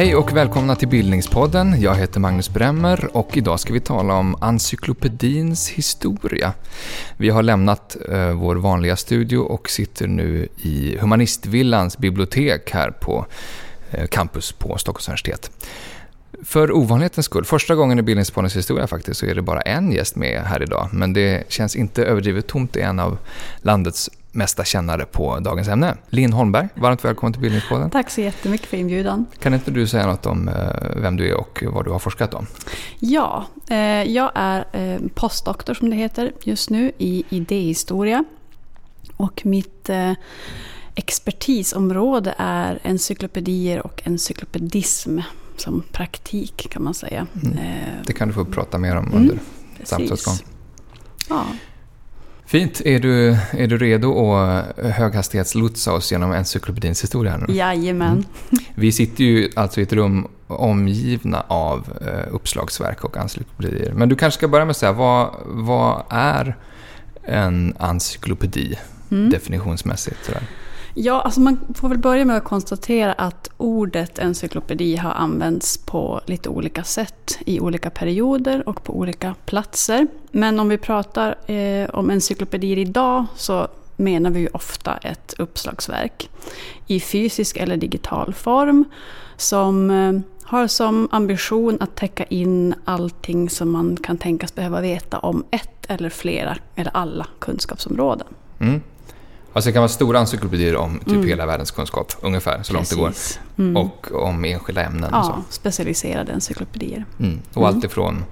Hej och välkomna till Bildningspodden. Jag heter Magnus Bremmer och idag ska vi tala om encyklopedins historia. Vi har lämnat eh, vår vanliga studio och sitter nu i Humanistvillans bibliotek här på eh, campus på Stockholms universitet. För ovanlighetens skull, första gången i Bildningspoddens historia faktiskt, så är det bara en gäst med här idag. Men det känns inte överdrivet tomt, är en av landets mesta kännare på dagens ämne. Linn Holmberg, varmt välkommen till Bildningspodden. Tack så jättemycket för inbjudan. Kan inte du säga något om eh, vem du är och vad du har forskat om? Ja, eh, jag är eh, postdoktor som det heter just nu i idéhistoria. Och mitt expertisområde är encyklopedier och encyklopedism som praktik kan man säga. Mm. Det kan du få prata mer om under mm, samtalsgång. Ja. Fint. Är du, är du redo att höghastighetslotsa oss genom encyklopedins historia? Nu? Jajamän. Mm. Vi sitter ju alltså i ett rum omgivna av eh, uppslagsverk och encyklopedier. Men du kanske ska börja med att säga, vad, vad är en encyklopedi mm. definitionsmässigt? Sådär? Ja, alltså man får väl börja med att konstatera att ordet encyklopedi har använts på lite olika sätt i olika perioder och på olika platser. Men om vi pratar eh, om encyklopedier idag så menar vi ju ofta ett uppslagsverk i fysisk eller digital form som eh, har som ambition att täcka in allting som man kan tänkas behöva veta om ett eller flera eller alla kunskapsområden. Mm. Alltså det kan vara stora encyklopedier om typ mm. hela världens kunskap, ungefär, så Precis. långt det går. Mm. Och om enskilda ämnen. Ja, och så. specialiserade encyklopedier. Mm. Och allt ifrån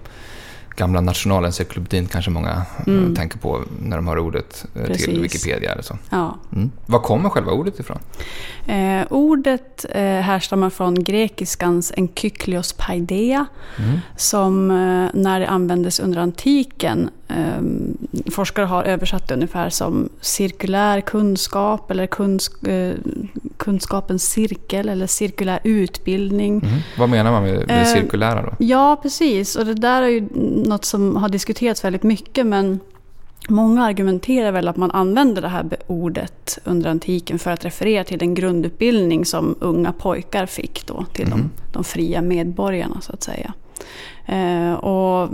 gamla nationalencyklopedin kanske många eh, mm. tänker på när de har ordet eh, Precis. till Wikipedia. Eller så. Ja. Mm. Var kommer själva ordet ifrån? Eh, ordet eh, härstammar från grekiskans enkyklios paideia mm. som eh, när det användes under antiken forskare har översatt det ungefär som cirkulär kunskap eller kunsk, kunskapens cirkel eller cirkulär utbildning. Mm. Vad menar man med det cirkulära då? Ja, precis. Och det där är ju något som har diskuterats väldigt mycket men Många argumenterar väl att man använder det här ordet under antiken för att referera till den grundutbildning som unga pojkar fick då till mm. de, mhm. de, fria medborgarna så att säga. Eh, och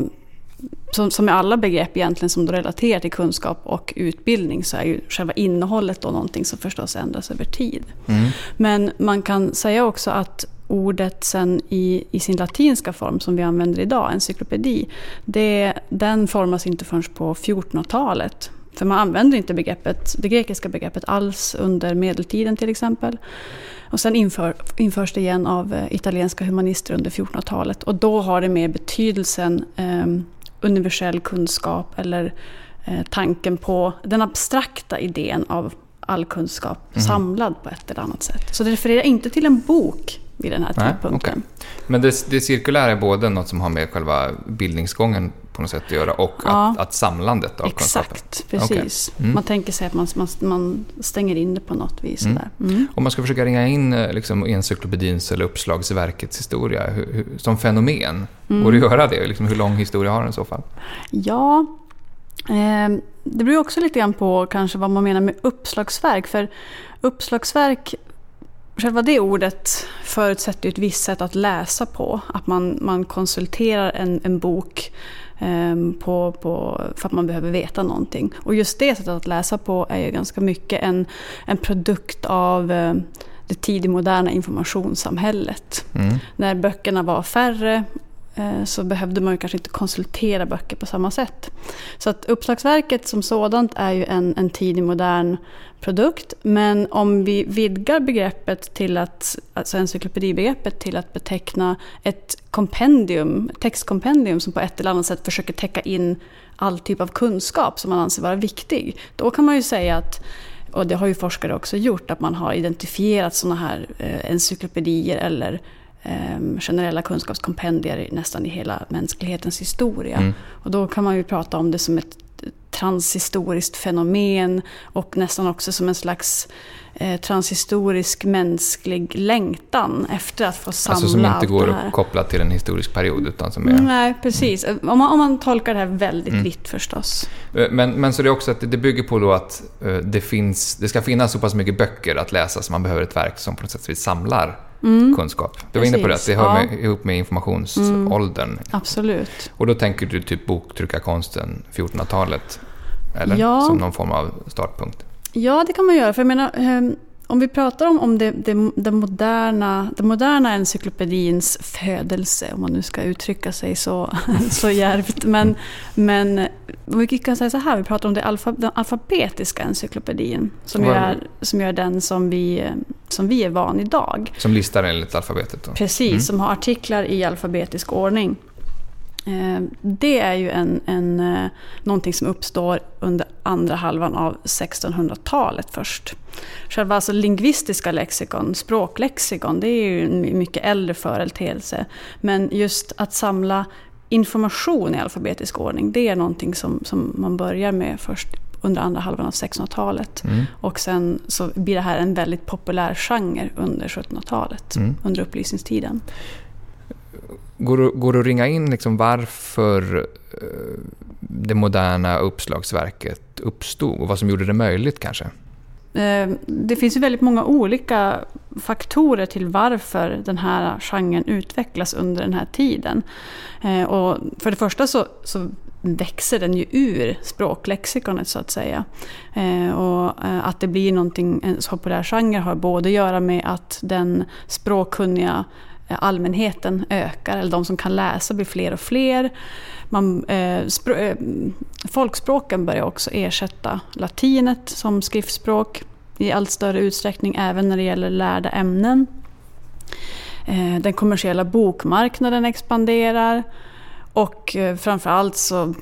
som, som med alla begrepp egentligen som relaterar till kunskap och utbildning så är ju själva innehållet då någonting som förstås ändras över tid. Mm. Men man kan säga också att ordet sen i, i sin latinska form som vi använder idag, encyklopedi, det, den formas inte förrän på 1400-talet. För man använder inte begreppet, det grekiska begreppet alls under medeltiden till exempel. Och sen inför, införs det igen av eh, italienska humanister under 1400-talet. Och då har det mer betydelsen eh, universell kunskap eller eh, tanken på den abstrakta idén av all kunskap mm. samlad på ett eller annat sätt. Så det refererar inte till en bok vid den här tidpunkten. Okay. Men det, det cirkulära är både något som har med själva bildningsgången på något sätt att göra och ja. att, att samlandet av Exakt, kunskapen? Exakt, precis. Okay. Mm. Man tänker sig att man, man, man, stänger in det på något vis. Mm. Mm. Om man ska försöka ringa in eh, liksom, encyklopedins eller uppslagsverkets historia hur, hur, som fenomen, mm. går det att göra det? Liksom, hur lång historia har den i så fall? Ja, eh, det beror också lite grann på kanske vad man menar med uppslagsverk. För uppslagsverk Själva det ordet förutsätter ett visst sätt att läsa på. Att man, man konsulterar en, en bok um, på, på, för att man behöver veta någonting. Och just det sättet att läsa på är ju ganska mycket en, en produkt av um, det tidigmoderna informationssamhället. Mm. När böckerna var färre Eh, Eh, så behövde man ju kanske inte konsultera böcker på samma sätt. Så att uppslagsverket som sådant är ju en, en tidig modern produkt. Men om vi vidgar begreppet till att, alltså encyklopedibegreppet till att beteckna ett kompendium, ett textkompendium som på ett eller annat sätt försöker täcka in all typ av kunskap som man anser vara viktig. Då kan man ju säga att och det har ju forskare också gjort, att man har identifierat sådana här eh, encyklopedier eller generella kunskapskompendier nästan i hela mänsklighetens historia. Mm. Och då kan man ju prata om det som ett transhistoriskt fenomen och nästan också som en slags eh, transhistorisk mänsklig längtan efter att få samla Alltså som inte går att koppla till en historisk period utan som är... Nej, precis. Mm. Om, man, om man tolkar det här väldigt mm. vitt förstås. Eh, men, men så det är också att det bygger på då att uh, det, finns, det ska finnas så pass mycket böcker att läsa så man behöver ett verk som på något sätt samlar mm. kunskap. Du var inne på det, att det hör med, ihop med informationsåldern. Mm. Absolut. Och då tänker du typ boktryckarkonsten, 1400-talet? Eller? Ja. Som någon form av startpunkt? Ja, det kan man göra. För jag menar, ehm, om vi pratar om, om det, det, det, moderna, det moderna encyklopedins födelse, om man nu ska uttrycka sig så, så djärvt. Men, men vi kan säga så här, vi pratar om det alfa, den alfabetiska encyklopedin. Som, är, som är den som vi, som vi är van idag. Som listar enligt alfabetet? Då. Precis, mm. som har artiklar i alfabetisk ordning. Eh, det är ju en, en, eh, någonting som uppstår under andra halvan av 1600-talet först. Själva alltså lingvistiska lexikon, språklexikon, det är ju en mycket äldre företeelse. Men just att samla information i alfabetisk ordning, det är någonting som, som man börjar med först under andra halvan av 1600-talet. Mm. Och sen så blir det här en väldigt populär genre under 1700-talet, mm. under upplysningstiden. Går, går det att ringa in liksom varför eh, det moderna uppslagsverket uppstod och vad som gjorde det möjligt kanske? Eh, det finns ju väldigt många olika faktorer till varför den här genren utvecklas under den här tiden. Eh, och för det första så, så växer den ju ur språklexikonet så att säga. Eh, och att det blir någonting, en så populär genre har både att göra med att den språkkunniga allmänheten ökar, eller de som kan läsa blir fler och fler. Man, eh, eh, folkspråken börjar också ersätta latinet som skriftspråk i allt större utsträckning, även när det gäller lärda ämnen. Eh, den kommersiella bokmarknaden expanderar och eh, framförallt så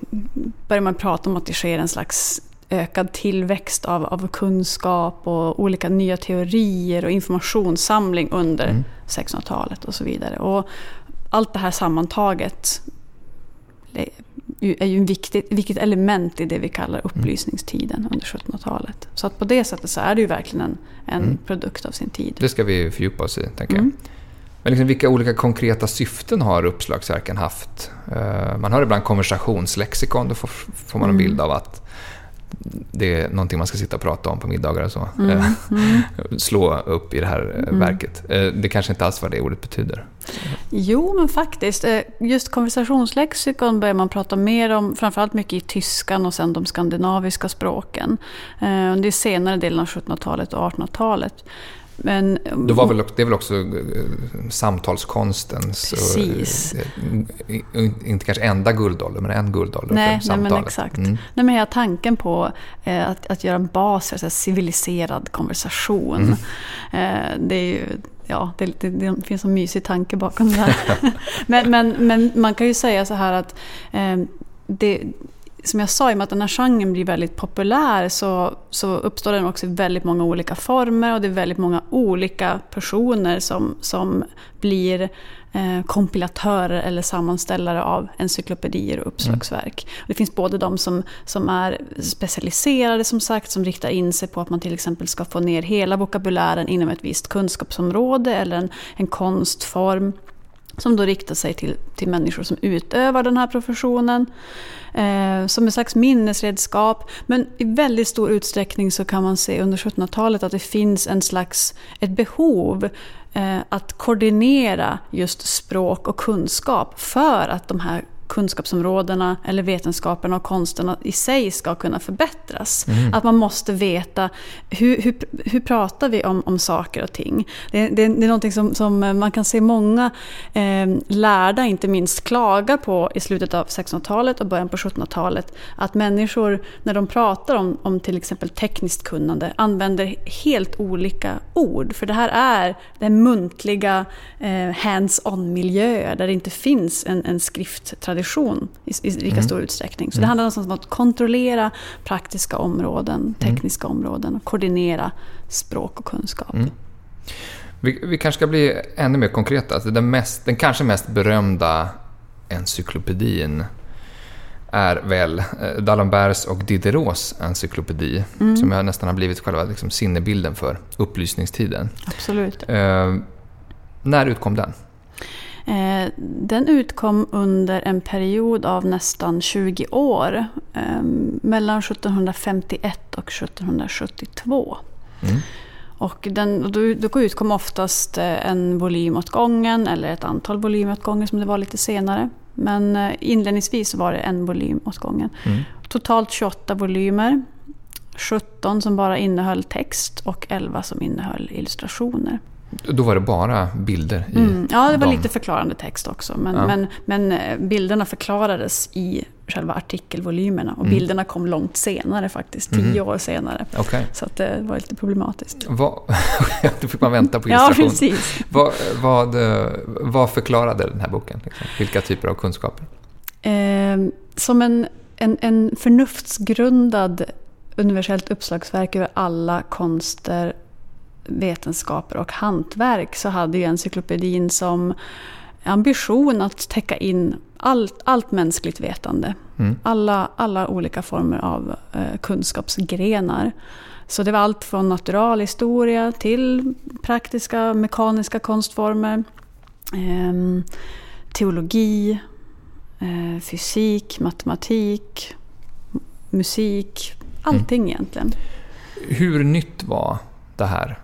börjar man prata om att det sker en slags ökad tillväxt av, av kunskap och olika nya teorier och informationssamling under mm. 1600-talet och så vidare. Och allt det här sammantaget är ju viktigt, viktigt element i det vi kallar mm. upplysningstiden under 1700-talet. Så att på det sättet så är det ju verkligen en, en mm. produkt av sin tid. Det ska vi fördjupa oss i, tänker mm. jag. Men liksom, vilka olika konkreta syften har uppslagsverken haft? Uh, man hör ibland konversationslexikon, då får, får man en mm. bild av att det är någonting man ska sitta och prata om på middagar och så. Mm, eh, mm. Slå upp i det här eh, mm. verket. Eh, det kanske inte alls vad det ordet betyder. Jo, men faktiskt. Just konversationslexikon börjar man prata mer om, framförallt mycket i tyskan och sen de skandinaviska språken. Det är senare delen av 1700-talet och 1800-talet. Men, Då var väl, det är väl också eh, samtalskonstens... Precis. Och, inte kanske enda guldålder, men en guldålder nej, för samtalet. Nej, men exakt. Mm. Nej, men hela tanken på eh, att, att göra en bas för så civiliserad konversation. Mm. Eh, det är ju... Ja, det, det, det, finns en mysig tanke bakom det här. men, men, men man kan ju säga så här att eh, det, som jag sa, i och med att den här genren blir väldigt populär så, så uppstår den också i väldigt många olika former och det är väldigt många olika personer som, som blir eh, kompilatörer eller sammanställare av encyklopedier och uppslagsverk. Mm. Det finns både de som, som är specialiserade som sagt, som riktar in sig på att man till exempel ska få ner hela vokabulären inom ett visst kunskapsområde eller en, en konstform som då riktar sig till, till människor som utövar den här professionen. Eh, som en slags minnesredskap. Men i väldigt stor utsträckning så kan man se under 1700-talet att det finns en slags, ett behov eh, att koordinera just språk och kunskap för att de här kunskapsområdena eller vetenskaperna och konsterna i sig ska kunna förbättras. Mm. Att man måste veta hur, hur, hur pratar vi om, om saker och ting. Det, det, det är någonting som, som man kan se många eh, lärda, inte minst, klaga på i slutet av 1600-talet och början på 1700-talet. Att människor, när de pratar om, om till exempel tekniskt kunnande, använder helt olika ord. För det här är den muntliga eh, hands-on-miljöer där det inte finns en, en skrifttradition tradition i, i lika mm. stor utsträckning. Så mm. det handlar om att kontrollera praktiska områden, mm. tekniska mm. områden och koordinera språk och kunskap. Mm. Vi, vi, kanske ska bli ännu mer konkreta. Alltså den, mest, den kanske mest berömda encyklopedin är väl eh, D'Alemberts och Diderots encyklopedi, mm. som jag nästan har blivit själva liksom, sinnebilden för upplysningstiden. Absolut. Eh, när utkom den? Eh, den utkom under en period av nästan 20 år. Eh, mellan 1751 och 1772. Mm. Och den, då, då utkom oftast eh, en volym åt gången eller ett antal volymer åt gången som det var lite senare. Men inledningsvis var det en volym åt gången. Mm. Totalt 28 volymer. 17 som bara innehöll text och 11 som innehöll illustrationer. Då var det bara bilder? I mm. Ja, det var dem. lite förklarande text också. Men, ja. men, men eh, bilderna förklarades i själva artikelvolymerna. Och mm. bilderna kom långt senare faktiskt, tio mm. år senare. Okay. Så att det var lite problematiskt. Vad, då fick man vänta på illustration. ja, precis. Vad, vad, vad förklarade den här boken? Liksom? Vilka typer av kunskaper? Eh, som en, en, en förnuftsgrundad universellt uppslagsverk över alla konster vetenskaper och hantverk så hade ju encyklopedin som ambition att täcka in allt, allt mänskligt vetande. Mm. Alla, alla olika former av eh, kunskapsgrenar. Så det var allt från naturalhistoria till praktiska mekaniska konstformer, eh, teologi, eh, fysik, matematik, musik. Allting mm. egentligen. Hur nytt var det här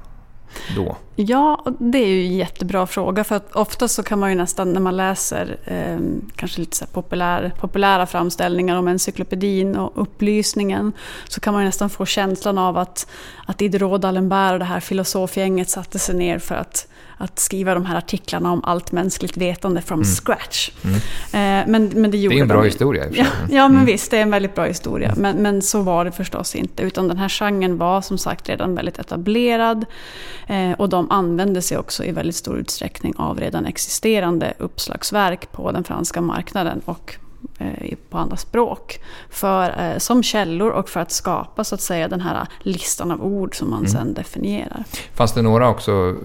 då? Ja, det är ju en jättebra fråga. För att ofta så kan man ju nästan när man läser eh, kanske lite så populär, populära framställningar om encyklopedin och upplysningen så kan man ju nästan få känslan av att, att Diderot, D'Alembert och det här filosofgänget satte sig ner för att att skriva de här artiklarna om allt mänskligt vetande from mm. scratch. Mm. Eh, men, men det, gjorde det är en bra de. historia. Ja, ja, men mm. visst, det är en väldigt bra historia. Men, men så var det förstås inte. Utan den här genren var som sagt redan väldigt etablerad. Eh, och de använde sig också i väldigt stor utsträckning av redan existerande uppslagsverk på den franska marknaden. Och på andra språk. För, eh, som källor och för att skapa så att säga den här listan av ord som man mm. sen definierar. Fanns det några också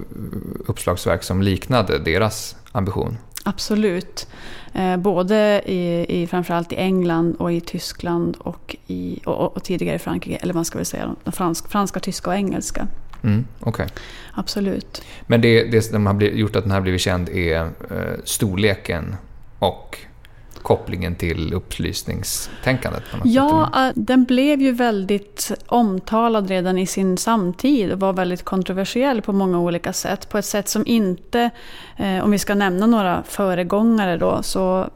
uppslagsverk som liknade deras ambition? Absolut. Eh, både i, i, framförallt i England och i Tyskland och, i, och, och tidigare i Frankrike. Eller man ska väl säga de franska, tyska och engelska. Mm, okay. Absolut. Men det, det som har gjort att den här blivit känd är eh, storleken och kopplingen till upplysningstänkandet? ja, sätt. Eh, den blev ju väldigt omtalad redan i sin samtid och var väldigt kontroversiell på många olika sätt. På ett sätt som inte, eh, om vi ska nämna några föregångare då, så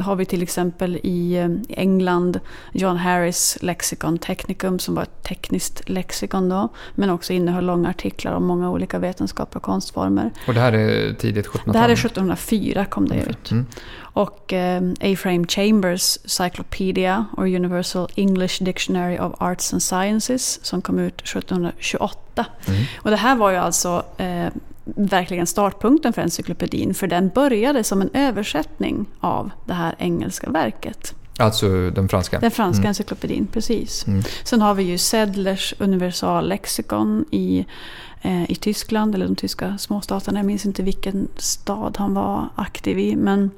har vi till exempel i eh, England John Harris Lexicon Technicum som var ett tekniskt lexikon då. Men också innehöll långa artiklar om många olika vetenskaper och konstformer. Och det här är tidigt 1700-tal? Det här är 1704 kom det ut. Mm. Och eh, A-Frame Chambers Cyclopedia och Universal English Dictionary of Arts and Sciences som kom ut 1728. Mm. Och det här var ju alltså eh, verkligen startpunkten för encyklopedin. För den började som en översättning av det här engelska verket. Alltså den franska? Den franska mm. encyklopedin, precis. Mm. Sen har vi ju Sedlers universallexikon i, eh, i Tyskland, eller de tyska småstaterna. Jag minns inte vilken stad han var aktiv i. Men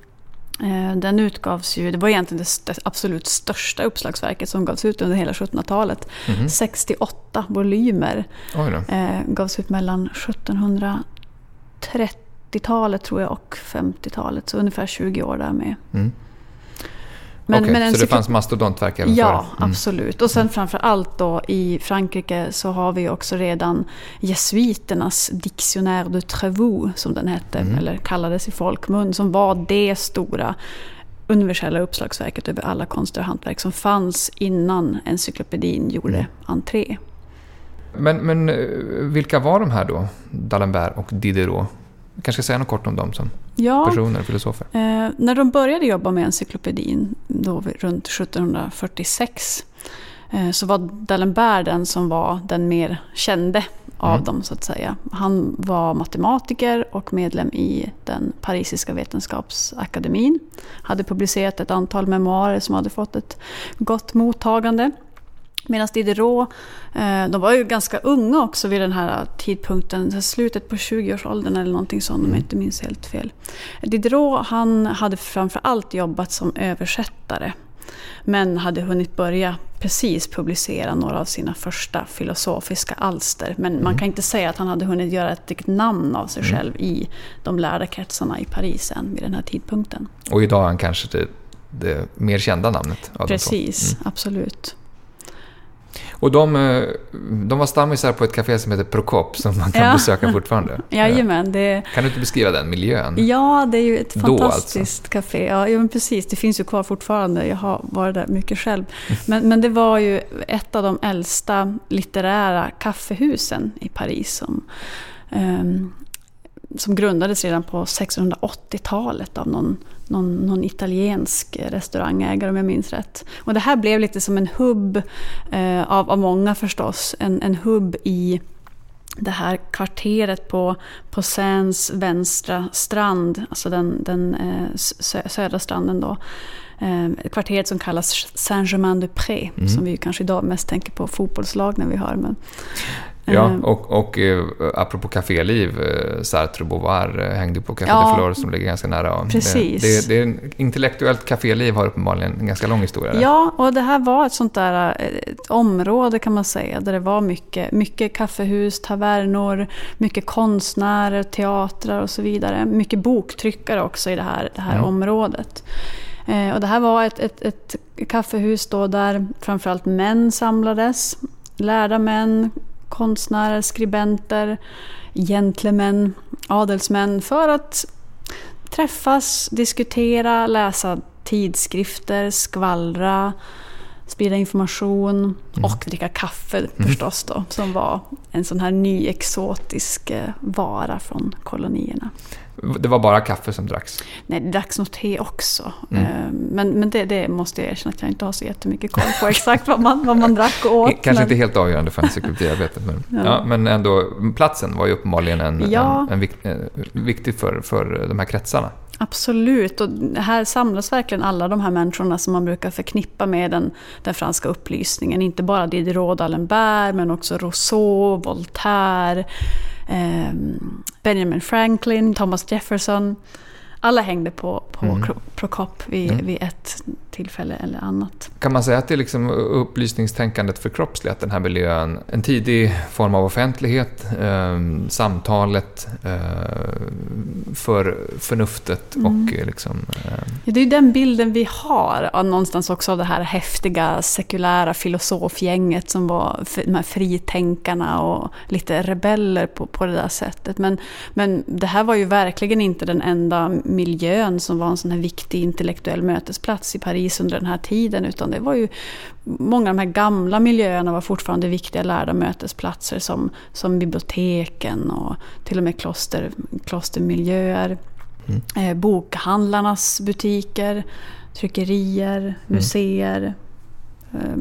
eh, den utgavs ju, det var egentligen det absolut största uppslagsverket som gavs ut under hela 1700-talet. Mm. 68 volymer eh, gavs ut mellan 1700 30-talet tror jag och 50-talet. Så ungefär 20 år där med. Mm. Men, okay, men så det fanns mastodontverk även Ja, mm. absolut. Och sen framför allt då i Frankrike så har vi också redan jesuiternas Dictionnaire de Trevoux som den hette, mm. eller kallades i folkmun, som var det stora universella uppslagsverket över alla konster och hantverk som fanns innan encyklopedin gjorde mm. entré. Men, men eh, vilka var de här då? D'Alembert och Diderot? Vi kanske ska säga något kort om dem som ja, personer och filosofer. Eh, när de började jobba med encyklopedin, då runt 1746, eh, så var D'Alembert den som var den mer kände av mm. dem så att säga. Han var matematiker och medlem i den parisiska vetenskapsakademin. Hade publicerat ett antal memoarer som hade fått ett gott mottagande. Medan Diderot, eh, de var ju ganska unga också vid den här tidpunkten, slutet på 20-årsåldern eller någonting sånt om jag inte minns helt fel. Diderot han hade framför allt jobbat som översättare. Men hade hunnit börja precis publicera några av sina första filosofiska alster. Men mm. man kan inte säga att han hade hunnit göra ett namn av sig mm. själv i de lärda kretsarna i Paris än vid den här tidpunkten. Och idag är han kanske det, det mer kända namnet Precis, mm. absolut. Och de, eh, de var stammisar på ett café som heter Prokop som man kan ja. besöka fortfarande. Jajamän. Det... Kan du inte beskriva den miljön? Ja, det är ju ett Då fantastiskt alltså. café. Ja, ja, men precis. Det finns ju kvar fortfarande. Jag har varit där mycket själv. Men, men det var ju ett av de äldsta litterära kaffehusen i Paris som um, som grundades redan på 1680-talet av någon, någon, någon, italiensk restaurangägare om jag minns rätt. Och det här blev lite som en hubb eh, av, av många förstås. En, en hubb i det här kvarteret på, på Seines vänstra strand, alltså den, den eh, södra stranden då. Eh, kvarteret som kallas Saint-Germain-de-Pré, mm. som vi kanske idag mest tänker på fotbollslag när vi hör. Men, Ja, ehm. och, och eh, apropå kaféliv, eh, Sartre och Beauvoir eh, hängde på Café ja, de Flore som ligger ganska nära. Precis. Det, det, det intellektuellt kaféliv har uppenbarligen en ganska lång historia. Där. Ja, och det här var ett sånt där ett område kan man säga, där det var mycket, mycket kaffehus, tavernor, mycket konstnärer, teatrar och så vidare. Mycket boktryckare också i det här, det här mm. området. Och det här var ett, ett, ett kaffehus då där framförallt män samlades. Lärda män, konstnärer, skribenter, gentlemän, adelsmän för att träffas, diskutera, läsa tidskrifter, skvallra, sprida information mm. och dricka kaffe mm. förstås då, som var en sån här ny exotisk eh, vara från kolonierna. Det var bara kaffe som dracks? Nej, det dracks nog te också. Mm. Eh, men, men det, det, måste jag erkänna att jag inte har så jättemycket koll på exakt vad man, vad man drack och åt. Kanske men... inte helt avgörande för encyklopediarbetet, men, ja. ja. men ändå platsen var ju uppenbarligen en, ja. en, en, en, viktig för, för de här kretsarna. Absolut, och här samlas verkligen alla de här människorna som man brukar förknippa med den, den franska upplysningen. Inte bara Diderot d'Alembert, men också Rousseau, Voltaire, eh, Benjamin Franklin, Thomas Jefferson. Alla hängde på, på mm. Prokop vid, mm. vid ett tillfälle eller annat. Kan man säga att det är liksom upplysningstänkandet förkroppsligat den här miljön? En tidig form av offentlighet, eh, samtalet eh, för förnuftet mm. och eh, liksom... Eh. Ja, det är ju den bilden vi har någonstans också av det här häftiga sekulära filosofgänget som var de här fritänkarna och lite rebeller på, på det där sättet. Men, men det här var ju verkligen inte den enda miljön som var en sån här viktig intellektuell mötesplats i Paris under den här tiden. Utan det var ju många av de här gamla miljöerna var fortfarande viktiga lärda mötesplatser som, som biblioteken och till och med kloster, klostermiljöer. Mm. Eh, bokhandlarnas butiker, tryckerier, mm. museer, eh,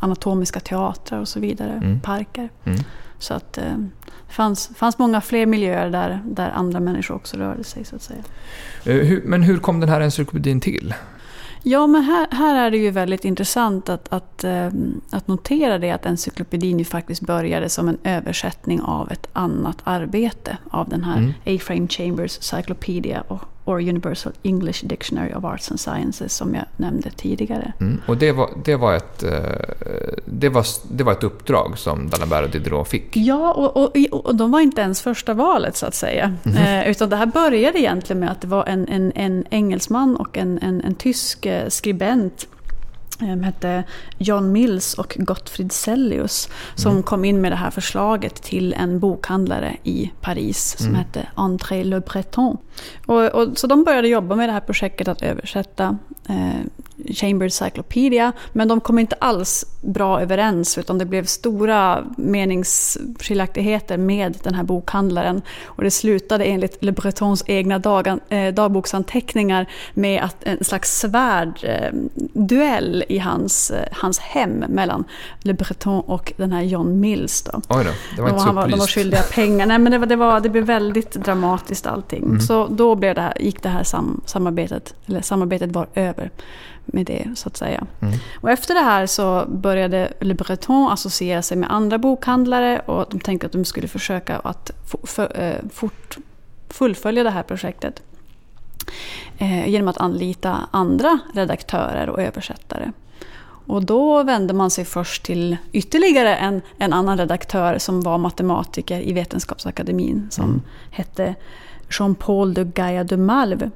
anatomiska teatrar och så vidare, mm. parker. Mm. Så att eh, det fanns, fanns många fler miljöer där, där andra människor också rörde sig så att säga. Men hur kom den här encyklopedin till? Ja, men här, här är det ju väldigt intressant att, att, ehm, att notera det att encyklopedin ju faktiskt började som en översättning av ett annat arbete av den här mm. A-Frame Chambers Cyclopedia och or Universal English Dictionary of Arts and Sciences som jag nämnde tidigare. Mm. Och det var, det, var ett, eh, det, var, det var ett uppdrag som D'Alembert och Diderot fick? Ja, och, och, och de var inte ens första valet så att säga. Mm. Eh, utan det här började egentligen med att det var en, en, en engelsman och en, en, en tysk eh, skribent hette John Mills och Gottfried Sellius som mm. kom in med det här förslaget till en bokhandlare i Paris som mm. hette André Le Breton. Och, och, så de började jobba med det här projektet att översätta eh, Chambers Cyclopedia. Men de kom inte alls bra överens utan det blev stora meningsskiljaktigheter med den här bokhandlaren. Och det slutade enligt Le Bretons egna dagan, eh, dagboksanteckningar med att en slags svärdduell eh, i hans, eh, hans hem mellan Le Breton och den här John Mills. Då. Oj då, det var inte så var, De var skyldiga pengar. Nej, men det, var, det, var, det blev väldigt dramatiskt allting. Mm. Så då blev det här, gick det här sam, samarbetet, eller samarbetet var över med det så att säga. Mm. Och efter det här så började Le Breton associera sig med andra bokhandlare och de tänkte att de skulle försöka att för, fort, fullfölja det här projektet genom att anlita andra redaktörer och översättare. Och då vände man sig först till ytterligare en, en annan redaktör som var matematiker i Vetenskapsakademin som mm. hette Jean-Paul de Gaia de Malve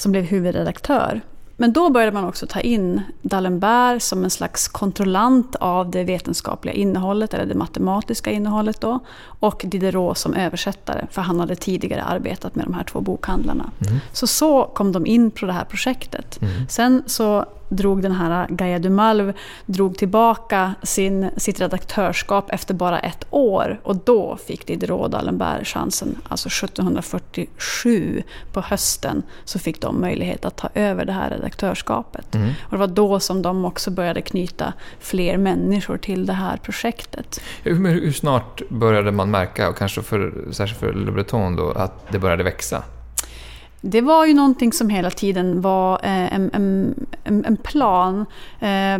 som blev huvudredaktör. Men då började man också ta in D'Alembert som en slags kontrollant av det vetenskapliga innehållet, eller det matematiska innehållet då. Och Diderot som översättare, för han hade tidigare arbetat med de här två bokhandlarna. Mm. Så så kom de in på det här projektet. Mm. Sen så drog den här Gaia Dumalv drog tillbaka sin, sitt redaktörskap efter bara ett år. Och då fick Diderot D'Alembert chansen, alltså 1747 på hösten, så fick de möjlighet att ta över det här redaktörskapet. Mm. Och det var då som de också började knyta fler människor till det här projektet. Hur, hur snart började man märka, och kanske för, särskilt för Le Breton då, att det började växa? Det var ju någonting som hela tiden var eh, en, en, en plan. Eh,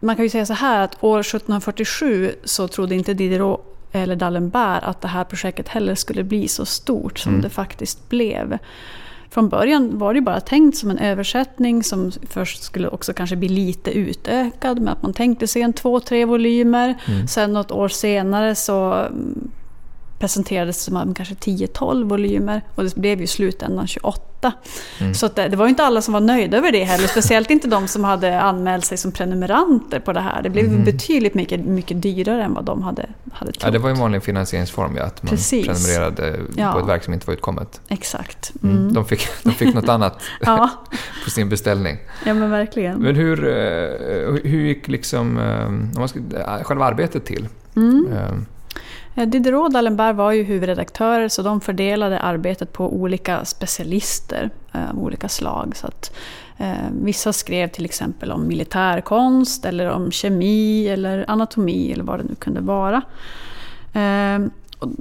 man kan ju säga så här att år 1747 så trodde inte Diderot eller D'Alembert att det här projektet heller skulle bli så stort som mm. det faktiskt blev. Från början var det bara tänkt som en översättning som först skulle också kanske bli lite utökad med att man tänkte sig en två, tre volymer. Mm. Sen något år senare så presenterades som kanske 10-12 volymer och det blev ju i slutändan 28. Mm. Så det, det, var ju inte alla som var nöjda över det heller, speciellt inte de som hade anmält sig som prenumeranter på det här. Det blev mm. betydligt mycket, mycket dyrare än vad de hade, hade trott. Ja, det var ju en vanlig finansieringsform, ja, att man Precis. prenumererade ja. på ett verk som inte var utkommet. Exakt. Mm. mm. De, fick, de fick något annat på sin beställning. Ja, men verkligen. Men hur, eh, hur gick liksom, eh, om man ska, själva arbetet till? Mm. Eh, Diderot och D'Alembert var ju huvudredaktörer så de fördelade arbetet på olika specialister eh, av olika slag. Så att, eh, vissa skrev till exempel om militärkonst eller om kemi eller anatomi eller vad det nu kunde vara. Eh,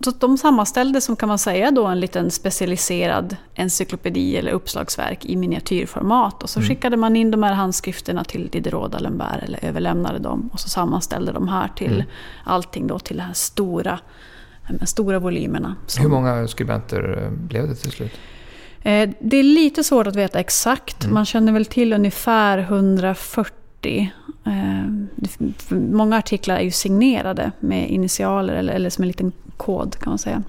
så de sammanställde som kan man säga då en liten specialiserad encyklopedi eller uppslagsverk i miniatyrformat. Och så mm. skickade man in de här handskrifterna till Diderot D'Alembert eller överlämnade dem. Och så sammanställde de här till mm. allting då till de här stora, de stora volymerna. Hur många skribenter eh, blev det till slut? Eh, det är lite svårt att veta exakt. Mm. Man känner väl till ungefär 140 eh, många artiklar är ju signerade med initialer eller, eller som en liten kod kan man säga.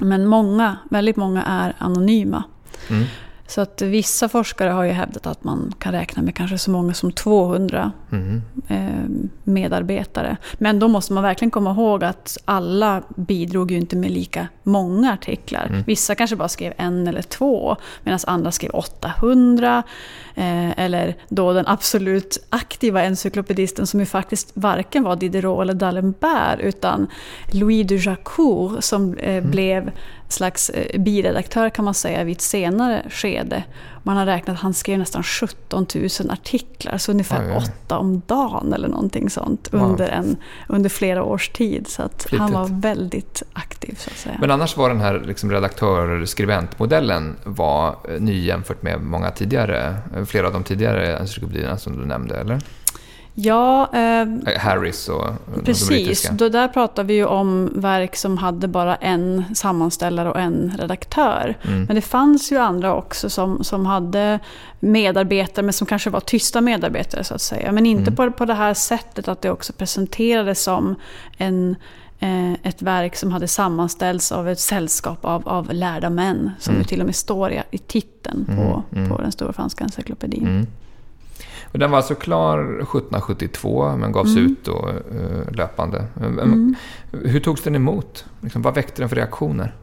Men många, väldigt många är anonyma. Mm. Så att vissa forskare har ju hävdat att man kan räkna med kanske så många som 200 mm. Eh, medarbetare. Men då måste man verkligen komma ihåg att alla bidrog ju inte med lika många artiklar. Mm. Vissa kanske bara skrev en eller två, medan andra skrev 800. Eh, eller då den absolut aktiva encyklopedisten som ju faktiskt varken var Diderot eller D'Alembert utan Louis de Jaccourt som eh, mm. blev slags eh, biredaktör kan man säga vid ett senare skede. Man har räknat att han skrev nästan 17 000 artiklar, så ungefär oj. åtta om dagen eller någonting sånt under, en, under flera års tid. Så att han var väldigt aktiv så att säga. Men annars var den här liksom redaktör-skribentmodellen var eh, ny jämfört med många tidigare, eh, flera av de tidigare encyklopedierna som du nämnde, eller? Ja, eh, Harris och Precis, då där pratar vi ju om verk som hade bara en sammanställare och en redaktör. Mm. Men det fanns ju andra också som, som hade medarbetare, men som kanske var tysta medarbetare så att säga. Men inte mm. på, på det här sättet att det också presenterades som en eh, ett verk som hade sammanställts av ett sällskap av, av lärda män. Som mm. till och med står i, i titeln på, mm, mm. på den stora franska encyklopedin. Mm. Den var alltså klar 1772 men gavs mm. ut då, uh, löpande. Mm. Hur togs den emot? Liksom, vad väckte den för reaktioner?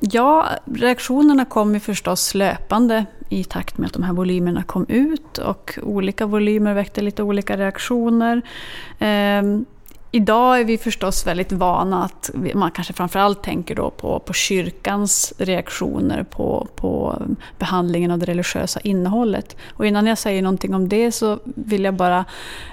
Ja, reaktionerna kom ju förstås löpande i takt med att de här volymerna kom ut och olika volymer väckte lite olika reaktioner. Eh, Idag är vi förstås väldigt vana att man kanske framförallt tänker då på, på kyrkans reaktioner på, på behandlingen av det religiösa innehållet. Och innan jag säger någonting om det så vill jag bara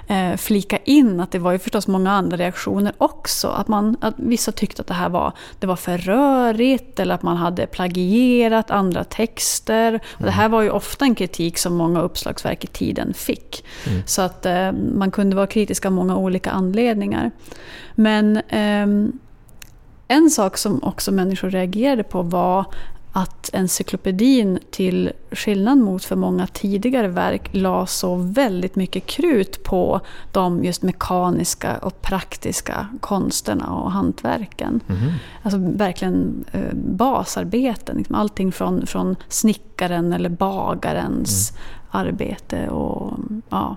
eh, flika in att det var ju förstås många andra reaktioner också. Att, man, att vissa tyckte att det här var, det var för rörigt eller att man hade plagierat andra texter. Mm. det här var ju ofta en kritik som många uppslagsverk i tiden fick. Mm. Så att eh, man kunde vara kritisk av många olika anledningar. Men eh, en sak som också människor reagerade på var att encyklopedin till skillnad mot för många tidigare verk la så väldigt mycket krut på de just mekaniska och praktiska konsterna och hantverken. Mm. Alltså verkligen eh, basarbeten. Liksom allting från, från snickaren eller bagarens mm. arbete. och ja,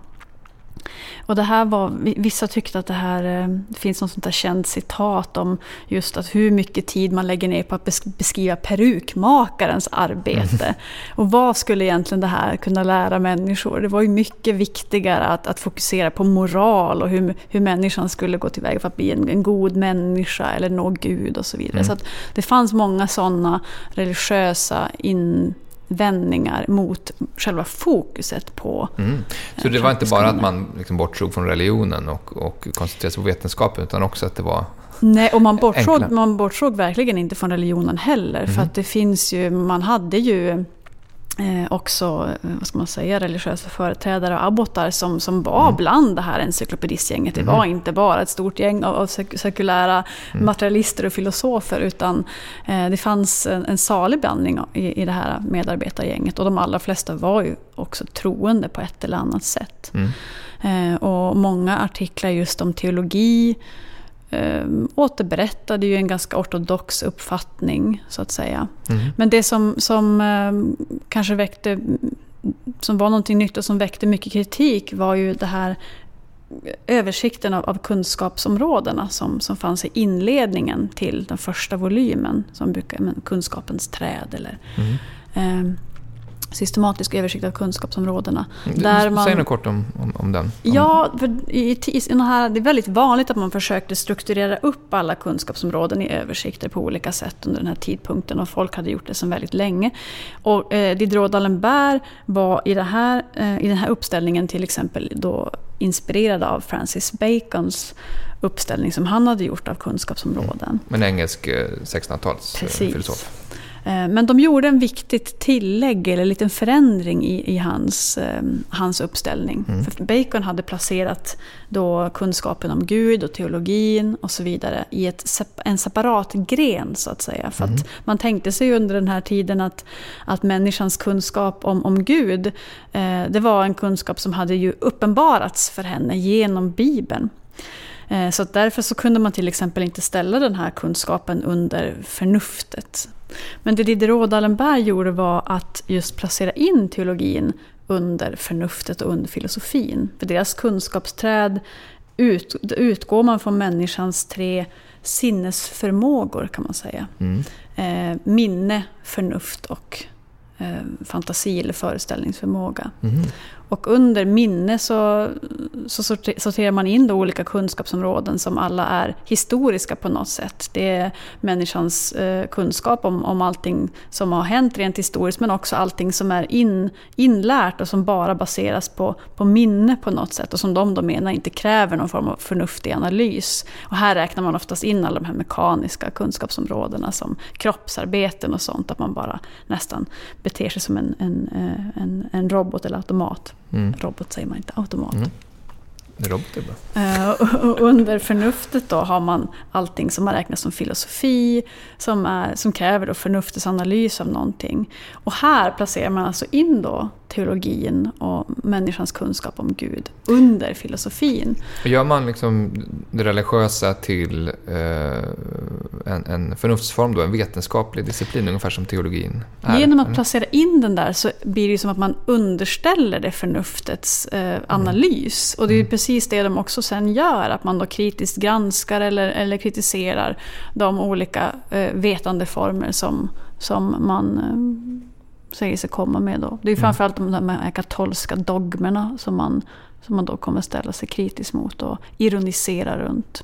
och det här var, vissa tyckte att det här det eh, finns något sånt där känt citat om just att hur mycket tid man lägger ner på att beskriva perukmakarens arbete. Mm. Och vad skulle egentligen det här kunna lära människor? Det var ju mycket viktigare att, att fokusera på moral och hur, hur människan skulle gå tillväga för att bli en, en god människa eller nå Gud och så vidare. Mm. Så det fanns många sådana religiösa in vändningar mot själva fokuset på... Mm. Så det var inte bara att man liksom bortsåg från religionen och, och koncentrerade sig på vetenskapen, utan också att det var Nej, och man bortsåg, man bortsåg verkligen inte från religionen heller. Mm. För att det finns ju, man hade ju eh, också eh, vad ska man säga, religiösa företrädare och abbotar som, som var mm. bland det här encyklopedistgänget. Det mm. var inte bara ett stort gäng av, av sekulära mm. materialister och filosofer utan eh, det fanns en, en salig blandning i, i det här medarbetargänget och de allra flesta var ju också troende på ett eller annat sätt. Mm. Eh, och många artiklar just om teologi eh, återberättade ju en ganska ortodox uppfattning, så att säga. Mm. Men det som, som eh, kanske väckte, som var någonting nytt och som väckte mycket kritik var ju det här översikten av, av kunskapsområdena som, som fanns i inledningen till den första volymen, som brukar, men, kunskapens träd eller mm. eh, systematisk översikt av kunskapsområdena. Där man, Säg något kort om, om, om den. Om... Ja, för i, i, i här, det är väldigt vanligt att man försökte strukturera upp alla kunskapsområden i översikter på olika sätt under den här tidpunkten och folk hade gjort det sedan väldigt länge. Och eh, Diderot d'Alembert var i, det här, eh, i den här uppställningen till exempel då inspirerad av Francis Bacons uppställning som han hade gjort av kunskapsområden. Mm. En engelsk 1600-talsfilosof. Eh, men de gjorde en viktigt tillägg, eller en liten förändring i, i hans, eh, hans uppställning. Mm. För Bacon hade placerat då kunskapen om Gud och teologin och så vidare i ett, en separat gren, så att säga. För mm. att man tänkte sig under den här tiden att, att människans kunskap om, om Gud, eh, det var en kunskap som hade ju uppenbarats för henne genom Bibeln. Eh, så därför så kunde man till exempel inte ställa den här kunskapen under förnuftet. Men det Diderot D'Alembert gjorde var att just placera in teologin under förnuftet och under filosofin. För deras kunskapsträd ut, utgår man från människans tre sinnesförmågor kan man säga. Mm. Eh, minne, förnuft och eh, fantasi eller föreställningsförmåga. Mm. Och under minne så, så sorterar man in då olika kunskapsområden som alla är historiska på något sätt. Det är människans eh, kunskap om, om allting som har hänt rent historiskt men också allting som är in, inlärt och som bara baseras på, på minne på något sätt och som de då menar inte kräver någon form av förnuftig analys. Och här räknar man oftast in alla de här mekaniska kunskapsområdena som kroppsarbeten och sånt, att man bara nästan beter sig som en, en, eh, en, en robot eller automat. Mm. Robot säger man inte, automat. Mm. Mm. Robot är bra. Uh, och under förnuftet då har man allting som man räknar som filosofi, som, är, som kräver då förnuftets analys av någonting. Och här placerar man alltså in då teologin och människans kunskap om Gud under filosofin. Gör man liksom det religiösa till eh, en, en förnuftsform, då, en vetenskaplig disciplin, ungefär som teologin är? Genom att placera in den där så blir det som att man underställer det förnuftets eh, analys. Mm. Och det är mm. Precis det de också sen gör, att man då kritiskt granskar eller, eller kritiserar de olika eh, vetandeformer som, som man eh, säger sig komma med då. Det är Mm. framförallt de här katolska dogmerna som man, som man då kommer ställa sig kritisk mot och ironisera runt.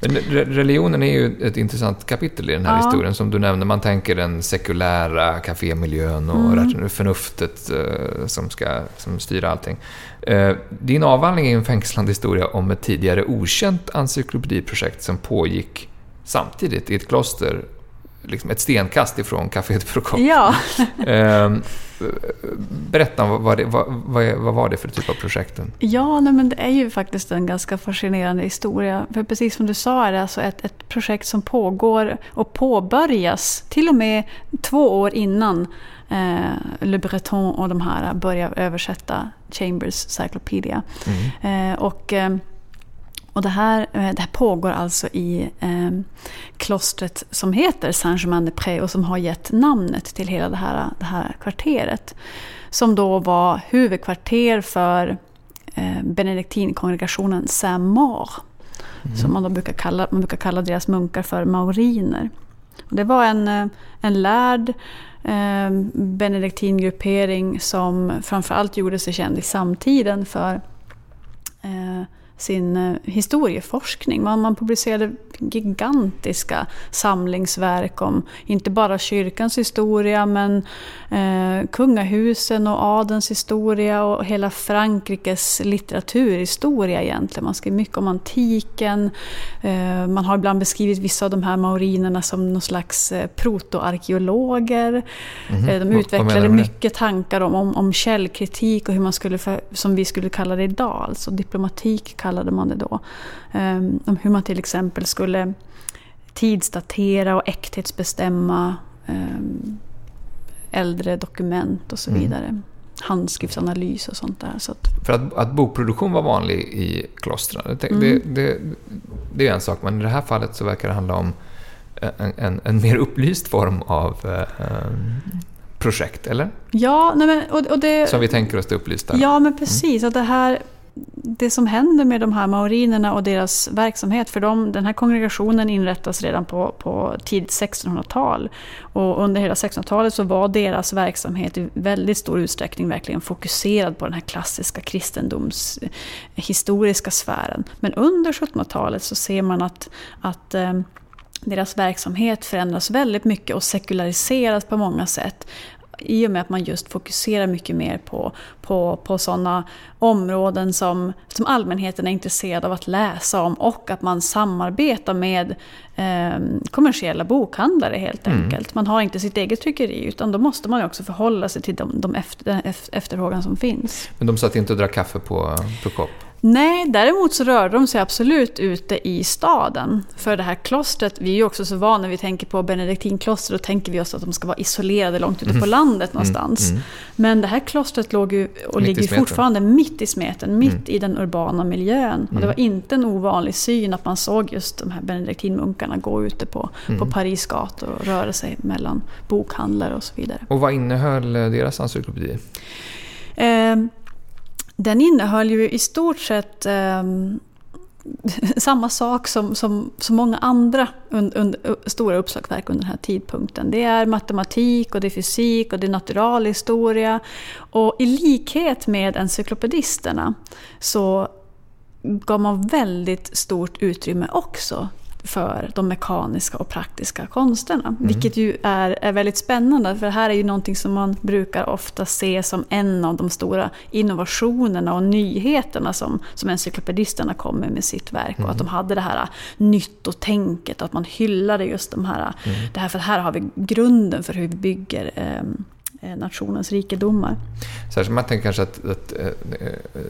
Men re- religionen är ju ett intressant kapitel i den här Ja. historien. Som du nämnde, man tänker den sekulära kafémiljön och Mm. förnuftet eh, som ska som styr allting. Eh, din avhandling är en fängslande historia om ett tidigare okänt encyklopediprojekt som pågick samtidigt i ett kloster, liksom ett stenkast ifrån Café Prokop. Ja, Eh, berätta, om vad, vad, det, vad, vad, var det för typ av projekten? ja nej, men det är ju faktiskt en ganska fascinerande historia. För precis som du sa är det alltså ett, ett projekt som pågår och påbörjas till och med två år innan eh, Le Breton och de här börjar översätta Chambers Cyclopedia. Mm. Eh, och, eh, och det, här, eh, det här pågår alltså i eh, klostret som heter Saint-Germain-des-Prés och som har gett namnet till hela det här, det här kvarteret. Som då var huvudkvarter för eh, benediktinkongregationen Saint-Maur. Som man då brukar kalla, man brukar kalla deras munkar för mauriner. Och det var en, eh, en lärd eh, benediktingruppering som framförallt gjorde sig känd i samtiden för eh, sin eh, historieforskning. Man, man publicerade gigantiska samlingsverk om inte bara kyrkans historia men eh, kungahusen och adelns historia och hela Frankrikes litteraturhistoria egentligen. Man skrev mycket om antiken. Eh, man har ibland beskrivit vissa av de här maurinerna som någon slags eh, protoarkeologer. Mhm. Eh, De utvecklade mycket tankar om, om, om källkritik och hur man skulle, för, som vi skulle kalla det idag, alltså diplomatik kallade man det då. Um, om hur man till exempel skulle tidsdatera och äkthetsbestämma um, äldre dokument och så Mm. vidare. Handskriftsanalys och sånt där. Så att, För att, att bokproduktion var vanlig i klostren, det, Mm. det, det, det är en sak, men i det här fallet så verkar det handla om en, en, en mer upplyst form av eh, projekt, eller? ja, nej men, och, och det... Som vi tänker oss det upplysta. Ja, men precis. Att det, här, det som händer med de här maorinerna och deras verksamhet, för de, den här kongregationen inrättas redan på, på tidigt 1600-tal. Och under hela 1600-talet så var deras verksamhet i väldigt stor utsträckning verkligen fokuserad på den här klassiska kristendomshistoriska eh, sfären. Men under 1700-talet så ser man att, att eh, deras verksamhet förändras väldigt mycket och sekulariseras på många sätt. I och med att man just fokuserar mycket mer på, på, på sådana områden som, som allmänheten är intresserad av att läsa om och att man samarbetar med eh, kommersiella bokhandlare helt Mm. enkelt. Man har inte sitt eget tryckeri utan då måste man också förhålla sig till de, de efter, efterfrågan som finns. Men de satt inte och drack kaffe på Prokop? Nej, däremot så rörde de sig absolut ute i staden. För det här klostret, vi är ju också så vana när vi tänker på benediktinkloster, då tänker vi oss att de ska vara isolerade långt ute på landet någonstans. Mm. Men det här klostret låg ju, och Mitt ligger fortfarande mitt i smeten, mitt Mm. i den urbana miljön. Och det Mm. var inte en ovanlig syn att man såg just de här benediktinmunkarna gå ute på, Mm. på Paris gator och röra sig mellan bokhandlare och så vidare. Och vad innehöll eh, deras encyklopedi? Eh, den innehöll ju i stort sett eh, samma sak som, som, som många andra un, un, stora uppslagsverk under den här tidpunkten. Det är matematik och det är fysik och det är naturalhistoria. Och i likhet med encyklopedisterna så gav man väldigt stort utrymme också för de mekaniska och praktiska konsterna. Vilket ju är, är väldigt spännande för det här är ju någonting som man brukar ofta se som en av de stora innovationerna och nyheterna som, som encyklopedisterna kommer med sitt verk. Och att de hade det här nyttotänket, att man hyllade just de här, det här, för här har vi grunden för hur vi bygger eh, nationens rikedomar. Särskilt man tänker kanske att, att eh, eh,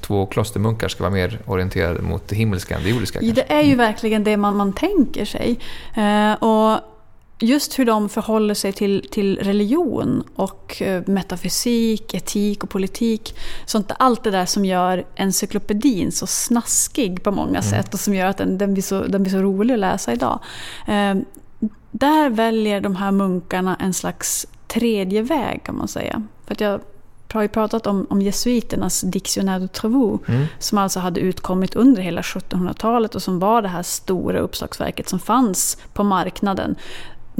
två klostermunkar ska vara mer orienterade mot det himmelska än det jordiska. Ja, det är ju verkligen det man, man tänker sig. Eh, och just hur de förhåller sig till, till religion och eh, metafysik, etik och politik. Sånt, allt det där som gör encyklopedin så snaskig på många sätt och som gör att den, den, blir så, den blir så rolig att läsa idag. Eh, där väljer de här munkarna en slags tredje väg kan man säga. För att jag har ju pratat om, om jesuiternas Dictionnaire de Travaux Mm. som alltså hade utkommit under hela 1700-talet och som var det här stora uppslagsverket som fanns på marknaden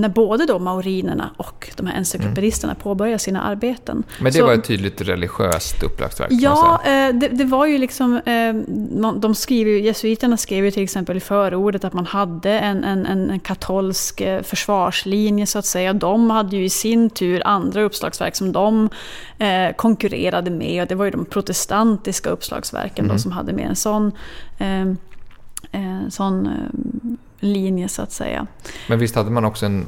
när både då maurinerna och de här encyklopedisterna mm. påbörjar sina arbeten. Men det så, var ett tydligt religiöst upplagsverk? Ja, eh, det, det, var ju liksom... Eh, de skriver, jesuiterna skrev ju till exempel i förordet att man hade en, en, en katolsk eh, försvarslinje så att säga. De hade ju i sin tur andra uppslagsverk som de konkurrerade med och det var ju de protestantiska uppslagsverken mm. då, som hade med en sån, sån linje så att säga. Men visst hade man också en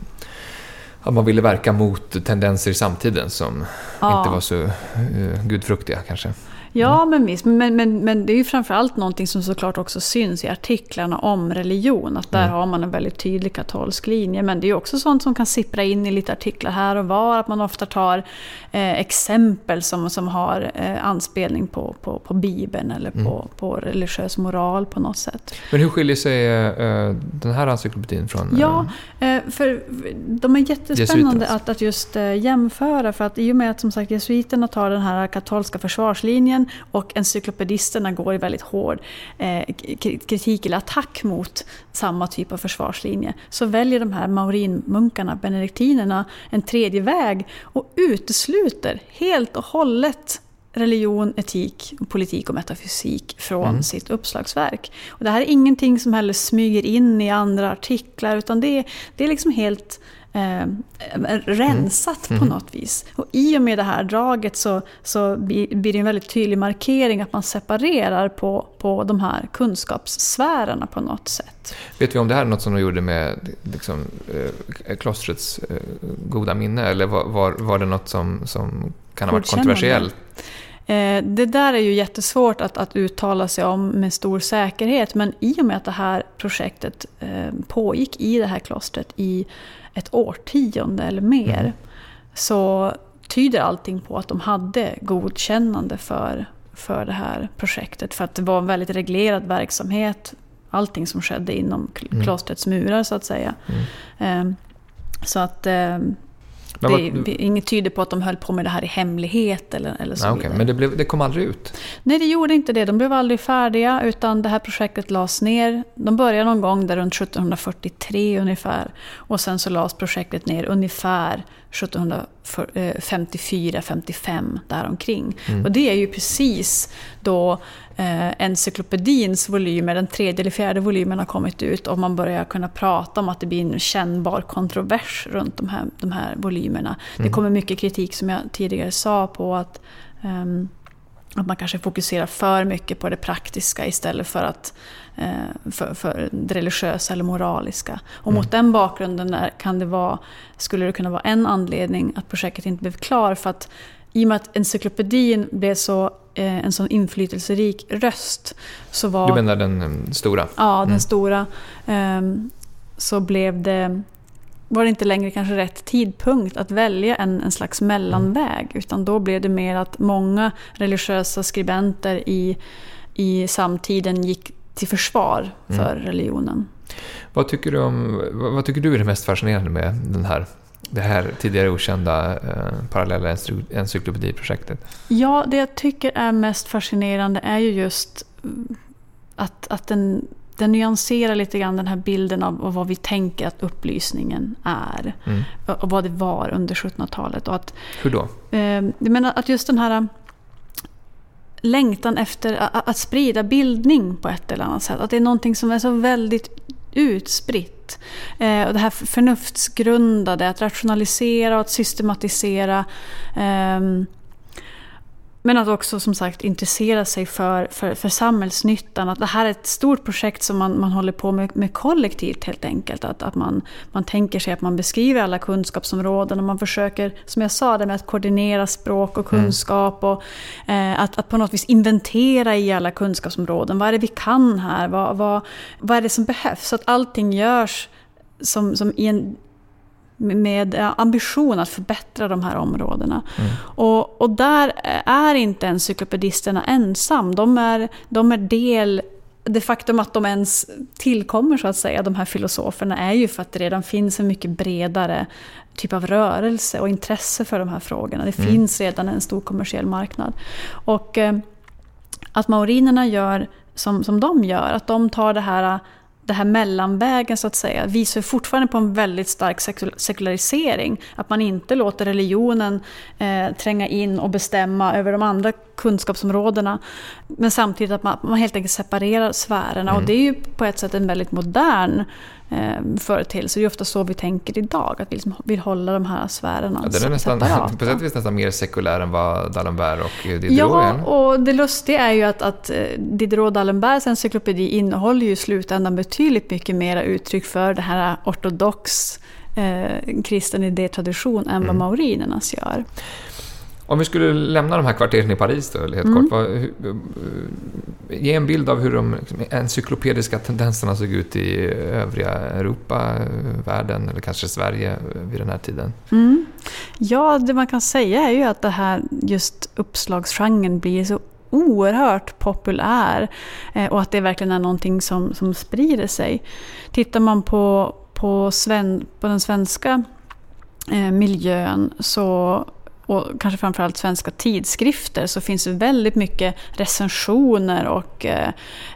att man ville verka mot tendenser i samtiden som ja. inte var så uh, gudfruktiga kanske. Ja, men visst. Men, men, men det är ju framförallt någonting som såklart också syns i artiklarna om religion. Att där mm. har man en väldigt tydlig katolsk linje. Men det är också sånt som kan sippra in i lite artiklar här och var. Att man ofta tar eh, exempel som, som har eh, anspelning på, på, på Bibeln eller på, mm. på religiös moral på något sätt. Men hur skiljer sig eh, den här encyklopedin från... Ja, eh, för de är jättespännande att, att just eh, jämföra. För att i och med att som sagt jesuiterna tar den här katolska försvarslinjen forskningen och encyklopedisterna går i väldigt hård eh, kritik eller attack mot samma typ av försvarslinje. Så väljer de här maurinmunkarna, benediktinerna, en tredje väg och utesluter helt och hållet religion, etik, politik och metafysik från mm. sitt uppslagsverk. Och det här är ingenting som heller smyger in i andra artiklar utan det det är liksom helt eh, rensat mm. på mm. något vis. Och i och med det här draget så, så blir det en väldigt tydlig markering att man separerar på, på de här kunskapssfärerna på något sätt. Vet vi om det här är något som de gjorde med liksom, eh, klostrets eh, goda minne eller var, var, var det något som, som kan ha varit kontroversiellt? Eh, det där är ju jättesvårt att, att uttala sig om med stor säkerhet men i och med att det här projektet eh, pågick i det här klostret i ett årtionde eller mer mm. så tyder allting på att de hade godkännande för, för det här projektet. För att det var en väldigt reglerad verksamhet. Allting som skedde inom mm. klostrets murar så att säga. Mm. Ehm, så att ehm, det, vad, inget tyder på att de höll på med det här i hemlighet eller, eller så nej, okay. Men det, blev, det kom aldrig ut? Nej, det gjorde inte det. De blev aldrig färdiga, utan det här projektet lades ner. De började någon gång där runt 1743 ungefär. Och sen så lades projektet ner ungefär 1754-55 däromkring. Mm. Och det är ju precis då eh, encyklopedins volymer, den tredje eller fjärde volymen har kommit ut och man börjar kunna prata om att det blir en kännbar kontrovers runt de här, de här volymerna. Mm. Det kommer mycket kritik som jag tidigare sa på att um, att man kanske fokuserar för mycket på det praktiska istället för, att, eh, för, för det religiösa eller moraliska. Och mm. mot den bakgrunden kan det vara, skulle det kunna vara en anledning att projektet inte blev klar. För att i och med att encyklopedin blev så, eh, en sån inflytelserik röst så var... Du menar den um, stora? Ja, den mm. stora. Um, så blev det var det inte längre kanske rätt tidpunkt att välja en, en slags mellanväg. Utan då blev det mer att många religiösa skribenter i, i samtiden gick till försvar för mm. religionen. Vad tycker, du om, vad tycker du är det mest fascinerande med den här, det här tidigare okända eh, parallella encyklopediprojektet? Ja, det jag tycker är mest fascinerande är ju just att, att den den nyanserar lite grann den här bilden av, av vad vi tänker att upplysningen är. Mm. Och vad det var under 1700-talet. Och att, Hur då? Eh, jag menar att just den här längtan efter att, att sprida bildning på ett eller annat sätt. Att det är någonting som är så väldigt utspritt. Eh, och det här förnuftsgrundade, att rationalisera och att systematisera. Eh, men att också som sagt intressera sig för, för, för samhällsnyttan. Att det här är ett stort projekt som man, man håller på med, med kollektivt helt enkelt. Att, att man, man tänker sig att man beskriver alla kunskapsområden och man försöker, som jag sa, det med att koordinera språk och mm. kunskap. Och, eh, att, att på något vis inventera i alla kunskapsområden. Vad är det vi kan här? Vad, vad, vad är det som behövs? Så att allting görs som, som i en med ambition att förbättra de här områdena. Mm. Och, och där är inte encyklopedisterna ensam. De är, de är del det faktum att de ens tillkommer, så att säga, de här filosoferna, är ju för att det redan finns en mycket bredare typ av rörelse och intresse för de här frågorna. Det mm. finns redan en stor kommersiell marknad. Och eh, att maurinerna gör som, som de gör, att de tar det här det här mellanvägen så att säga visar fortfarande på en väldigt stark sekularisering. Att man inte låter religionen eh, tränga in och bestämma över de andra kunskapsområdena. Men samtidigt att man, man helt enkelt separerar sfärerna. Mm. Och det är ju på ett sätt en väldigt modern eh, företeelse. Det är ofta så vi tänker idag, att vi liksom vill hålla de här sfärerna ja, Den är nästan, på sätt och vis nästan mer sekulär än vad D'Alembert och Diderot ja, är. Ja, och det lustiga är ju att, att eh, Diderot D'Alemberts encyklopedi innehåller ju i slutändan betydligt mycket mera uttryck för det här ortodox eh, kristen idétradition än mm. vad maurinernas gör. Om vi skulle lämna de här kvarteren i Paris då, helt mm. kort. Vad, hur, ge en bild av hur de liksom, encyklopediska tendenserna såg ut i övriga Europa, världen eller kanske Sverige vid den här tiden. Mm. Ja, det man kan säga är ju att det här just uppslagsgenren blir så oerhört populär eh, och att det verkligen är någonting som, som sprider sig. Tittar man på, på, sven, på den svenska eh, miljön så och kanske framförallt svenska tidskrifter så finns det väldigt mycket recensioner och eh,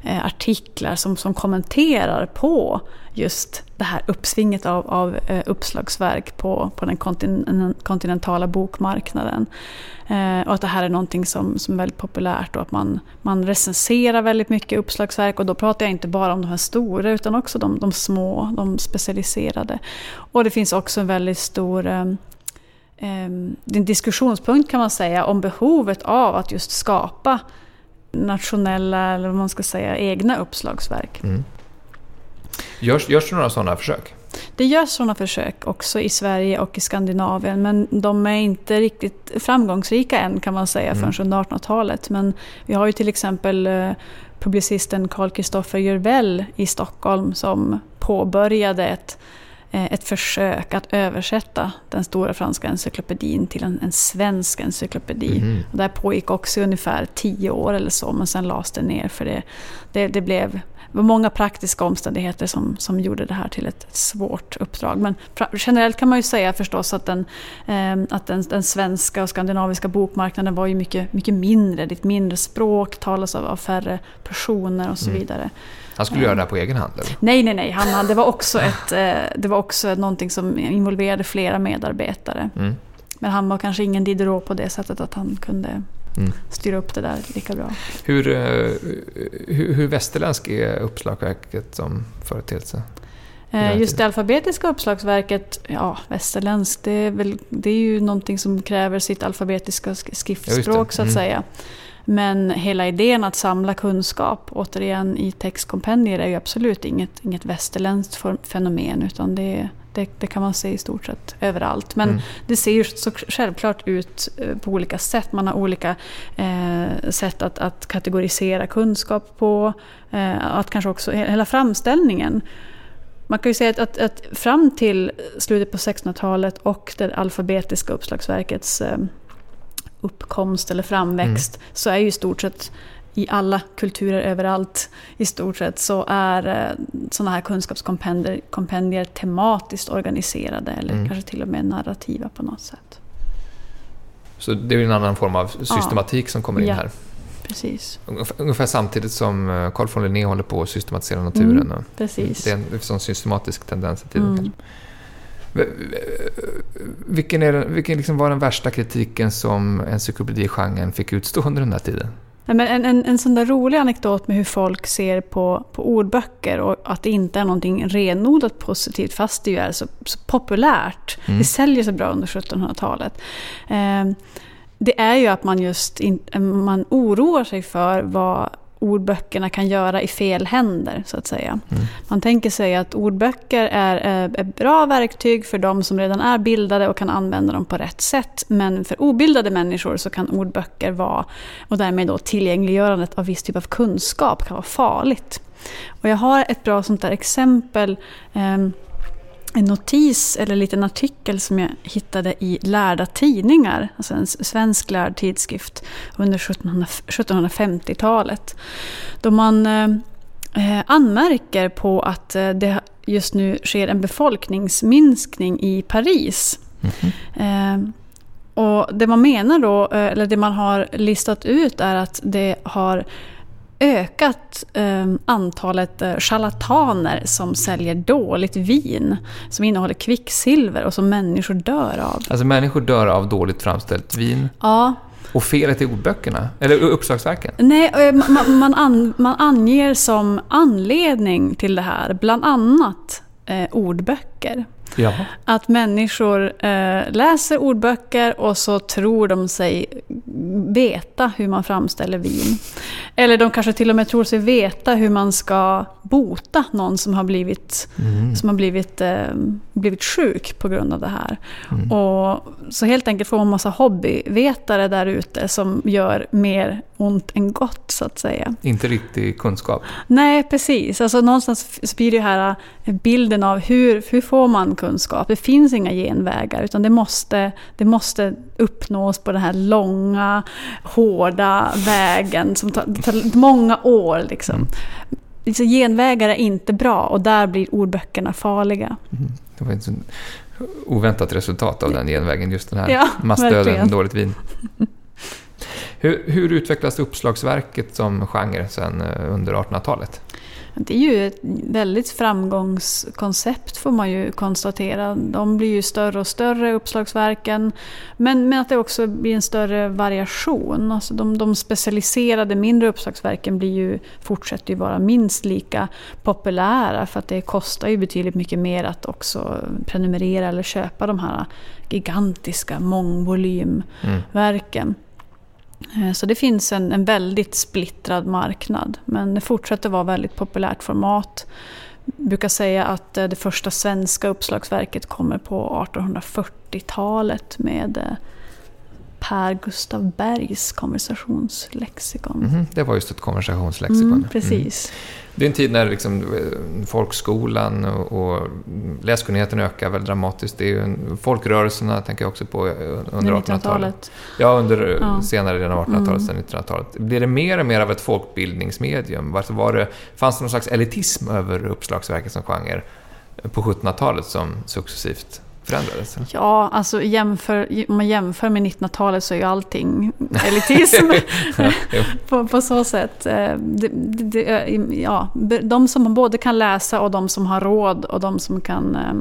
eh, artiklar som, som kommenterar på just det här uppsvinget av, av eh, uppslagsverk på, på den kontinentala bokmarknaden. Eh, och att det här är någonting som, som är väldigt populärt och att man, man recenserar väldigt mycket uppslagsverk och då pratar jag inte bara om de här stora utan också de, de små, de specialiserade. Och det finns också en väldigt stor eh, en diskussionspunkt kan man säga om behovet av att just skapa nationella, eller vad man ska säga, egna uppslagsverk. Mm. Görs, görs det några sådana försök? Det görs sådana försök också i Sverige och i Skandinavien men de är inte riktigt framgångsrika än kan man säga mm. förrän under 1800-talet. Men vi har ju till exempel eh, publicisten Carl Kristoffer Jörvell i Stockholm som påbörjade ett ett försök att översätta den stora franska encyklopedin till en, en svensk encyklopedi. Mm. Och det pågick också ungefär tio år eller så, men sen lades det ner för det, det, det blev det var många praktiska omständigheter som, som gjorde det här till ett, svårt uppdrag. Men generellt kan man ju säga förstås att, den, eh, att den, den, svenska och skandinaviska bokmarknaden var ju mycket, mycket mindre. Det är ett mindre språk, talas av, av färre personer och så mm. Han skulle göra det här på egen hand? Eller? Nej, nej, nej. Han, det, var också ett, eh, det var också någonting som involverade flera medarbetare. Mm. Men han var kanske ingen Diderot på det sättet att han kunde mm. styra upp det där lika bra. Hur, eh, hur, hur västerländsk är uppslagsverket som företeelse? Eh, just det alfabetiska uppslagsverket, ja västerländskt, det är, väl, det är ju någonting som kräver sitt alfabetiska skriftspråk ja, så att mm. säga. Men hela idén att samla kunskap, återigen i textkompendier, är ju absolut inget, inget västerländskt fenomen utan det, det, det, kan man se i stort sett överallt. Men mm. det ser ju så självklart ut eh, på olika sätt. Man har olika eh, sätt att, att, kategorisera kunskap på. Eh, att kanske också hela framställningen. Man kan ju säga att, att, att fram till slutet på 1600-talet och det alfabetiska uppslagsverkets eh, uppkomst eller framväxt mm. så är ju i stort sett i alla kulturer överallt i stort sett så är eh, sådana här kunskapskompendier tematiskt organiserade eller mm. kanske till och med narrativa på något sätt. Så det är en annan form av systematik ja. som kommer in ja. här? Precis. Ungefär samtidigt som eh, Carl von Linné håller på att systematisera naturen. Mm, precis. Det är en sån systematisk tendens i tiden. Mm. Vilken, är, vilken liksom var den värsta kritiken som encyklopedigenren fick utstå under den här tiden? men en, en, en sån där rolig anekdot med hur folk ser på, på ordböcker och att det inte är någonting renodlat positivt fast det ju är så, så populärt. Mm. Det säljer så bra under 1700-talet. Eh, det är ju att man just in, man oroar sig för vad ordböckerna kan göra i fel händer, så att säga. Mm. Man tänker sig att ordböcker är, är bra verktyg för de som redan är bildade och kan använda dem på rätt sätt. Men för obildade människor så kan ordböcker vara, och därmed då tillgängliggörandet av viss typ av kunskap kan vara farligt. Och jag har ett bra sånt där exempel eh, en notis eller en liten artikel som jag hittade i Lärda Tidningar, alltså en svensk lärd tidskrift under 1750-talet. Då man eh, eh, anmärker på att eh, det just nu sker en befolkningsminskning i Paris. Mm -hmm. eh, och det man menar då, eh, eller det man har listat ut är att det har ökat eh, antalet charlataner som säljer dåligt vin som innehåller kvicksilver och som människor dör av. Alltså människor dör av dåligt framställt vin. Ja. Och felet är ordböckerna? Eller uppslagsverken? Nej, eh, man, man, an, man anger som anledning till det här bland annat eh, ordböcker. Jaha. Att människor eh, läser ordböcker och så tror de sig veta hur man framställer vin. Eller de kanske till och med tror sig veta hur man ska bota någon som har blivit, mm. som har blivit, eh, blivit sjuk på grund av det här. Mm. Och, så helt enkelt får man massa hobbyvetare där ute som gör mer ont än gott, så att säga. Inte riktig kunskap. Nej, precis. Alltså, någonstans blir det här eh, bilden av hur, hur får man kunskap? Det finns inga genvägar, utan det måste, det måste uppnås på den här långa, hårda vägen som tar, tar många år. Liksom. Mm. Så genvägar är inte bra och där blir ordböckerna farliga. Mm. Det var ett oväntat resultat av den genvägen, just den här ja, massdöden, dåligt vin. Hur, hur utvecklas uppslagsverket som genre sen eh, under 1800-talet? Det är ju ett väldigt framgångskoncept får man ju konstatera. De blir ju större och större, uppslagsverken. Men, men att det också blir en större variation. Alltså de, de specialiserade mindre uppslagsverken blir ju, fortsätter ju vara minst lika populära för att det kostar ju betydligt mycket mer att också prenumerera eller köpa de här gigantiska mångvolymverken. Mm. Eh, så det finns en, en väldigt splittrad marknad. Men det fortsätter vara väldigt populärt format. Jag brukar säga att eh, det första svenska uppslagsverket kommer på 1840-talet med eh, Per Gustav Bergs konversationslexikon. Mm, det var just ett konversationslexikon. Mm, precis. Mm. Det är en tid när liksom folkskolan och, och läskunnigheten ökar väldigt dramatiskt. Det är ju folkrörelserna, tänker jag också på, under 1800-talet. Ja, under ja. senare delen av 1800-talet, mm. 1900-talet. Blir det mer och mer av ett folkbildningsmedium? Varför var det, fanns det någon slags elitism över uppslagsverket som genre på 1700-talet som successivt förändrades? Ja, alltså jämför, om man jämför med 1900-talet så är ju allting elitism. på, på, så sätt. Eh, det, det, ja, de som både kan läsa och de som har råd och de som kan eh,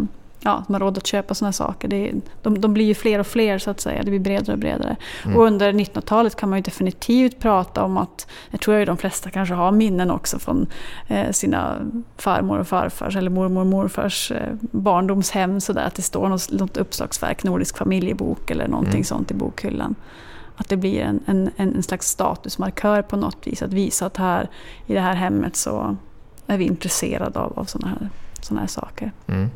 ja, som har råd att köpa sådana saker. Det, de, de blir ju fler och fler så att säga. Det blir bredare och bredare. Mm. Och under 1900-talet kan man ju definitivt prata om att, jag tror att de flesta kanske har minnen också från eh, sina farmor och farfars eller mormor och morfars eh, barndomshem. Så där, att det står något, något uppslagsverk, Nordisk familjebok eller någonting mm. sånt i bokhyllan. Att det blir en, en, en slags statusmarkör på något vis. Att visa att här i det här hemmet så är vi intresserade av, av sådana här, såna här saker. Mm.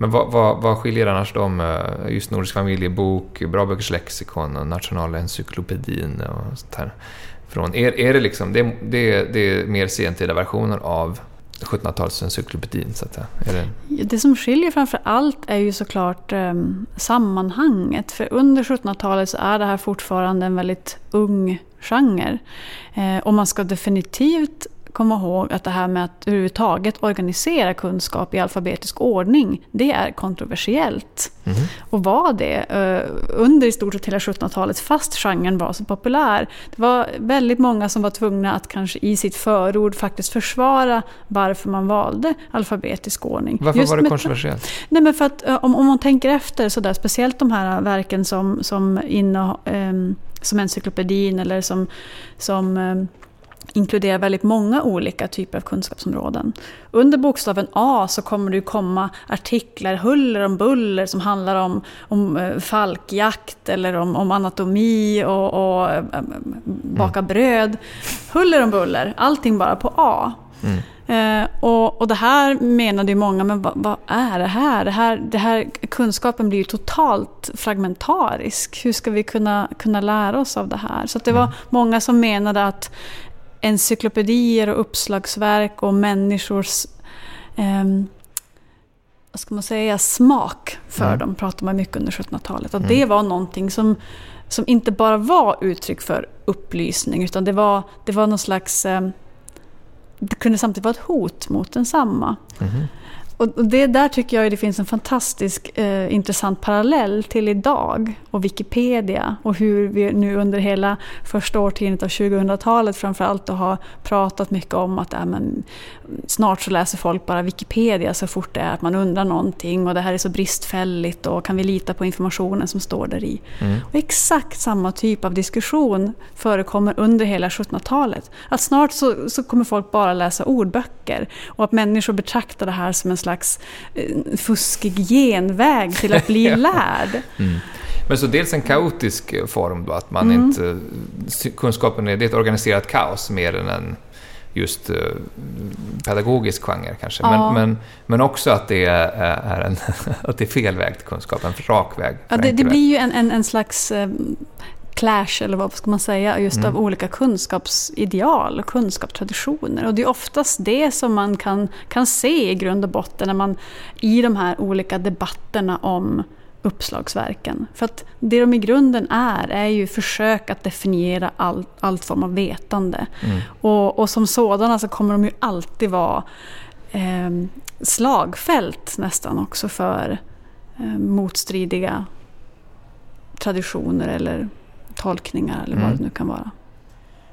Men vad, vad, vad skiljer annars de, eh, just Nordisk familjebok, Bra böckers lexikon och Nationalencyklopedin och sånt här? Från, är, är det liksom, det, det, det är mer sentida versioner av 1700-talsencyklopedin så att? Är det... det som skiljer framför allt är ju såklart eh, sammanhanget. För under 1700-talet så är det här fortfarande en väldigt ung genre. Eh, och man ska definitivt komma ihåg att det här med att överhuvudtaget organisera kunskap i alfabetisk ordning, det är kontroversiellt. Mm. Och var det uh, under i stort sett hela 1700-talet, fast genren var så populär. Det var väldigt många som var tvungna att kanske i sitt förord faktiskt försvara varför man valde alfabetisk ordning. Varför Just var det kontroversiellt? Nej, men för att uh, om, om man tänker efter, så där, speciellt de här verken som, som, inne, um, som encyklopedin eller som, som um, inkluderar väldigt många olika typer av kunskapsområden. Under bokstaven A så kommer det komma artiklar huller om buller som handlar om, om eh, falkjakt eller om, om anatomi och, och äh, baka mm. bröd. Huller om buller, allting bara på A. Mm. Eh, och, och det här menade ju många, men vad, vad, är det här? Det här, det här? Kunskapen blir ju totalt fragmentarisk. Hur ska vi kunna, kunna lära oss av det här? Så det var mm. många som menade att encyklopedier och uppslagsverk och människors eh, vad ska man säga, smak för mm. dem pratar man mycket under 1700-talet. Att mm. det var någonting som, som inte bara var uttryck för upplysning utan det var, det var någon slags... Eh, det kunde samtidigt vara ett hot mot densamma. Mm. Och det där tycker jag det finns en fantastisk eh, intressant parallell till idag och Wikipedia och hur vi nu under hela första årtiondet av 2000-talet framförallt har pratat mycket om att äh, men, snart så läser folk bara Wikipedia så fort det är att man undrar någonting och det här är så bristfälligt och kan vi lita på informationen som står där i. Mm. Och exakt samma typ av diskussion förekommer under hela 1700-talet. Att snart så, så kommer folk bara läsa ordböcker och att människor betraktar det här som en slags eh, fuskig genväg till att bli lärd. Mm. Men så dels en kaotisk form då, att man mm. inte... Kunskapen är, det är ett organiserat kaos mer än en just uh, pedagogisk genre kanske. Ja. Men, men, men också att det är, är en, att det är fel väg till kunskap, en rak väg. Ja, det, det blir ju en, en, en slags clash, eller vad ska man säga, just mm. av olika kunskapsideal och kunskapstraditioner. Och det är oftast det som man kan, kan se i grund och botten när man i de här olika debatterna om uppslagsverken. För att det de i grunden är, är ju försök att definiera all, allt form av vetande. Mm. Och, och som sådana så kommer de ju alltid vara eh, slagfält nästan också för eh, motstridiga traditioner eller tolkningar eller vad mm. det nu kan vara.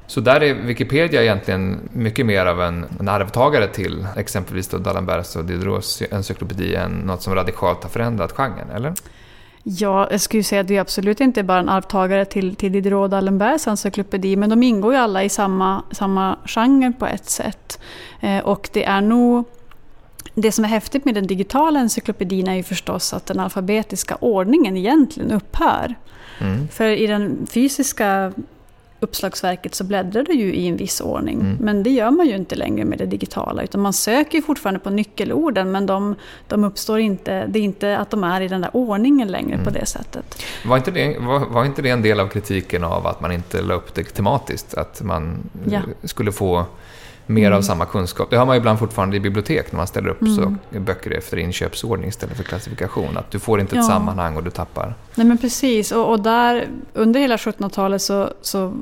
Så där är Wikipedia egentligen mycket mer av en, en arvtagare till exempelvis D'Alembers och Diderots encyklopedi än något som radikalt har förändrat genren, eller? Ja, jag skulle säga att är absolut inte bara en arvtagare till, till Diderot och D'Alembers encyklopedi, men de ingår ju alla i samma, samma genre på ett sätt. Eh, och det är nog det som är häftigt med den digitala encyklopedin är ju förstås att den alfabetiska ordningen egentligen upphör. Mm. För i den fysiska uppslagsverket så bläddrar du ju i en viss ordning. Mm. Men det gör man ju inte längre med det digitala. Utan man söker fortfarande på nyckelorden men de, de uppstår inte, det är inte att de är i den där ordningen längre mm. på det sättet. Var inte det, var, var, inte det en del av kritiken av att man inte la upp det tematiskt? Att man ja. skulle få mer mm. av samma kunskap. Det har man ju ibland fortfarande i bibliotek när man ställer upp mm. så, böcker efter inköpsordning istället för klassifikation. Att du får inte ett ja. sammanhang och du tappar. Nej men precis, och, och där under hela 1700-talet så, så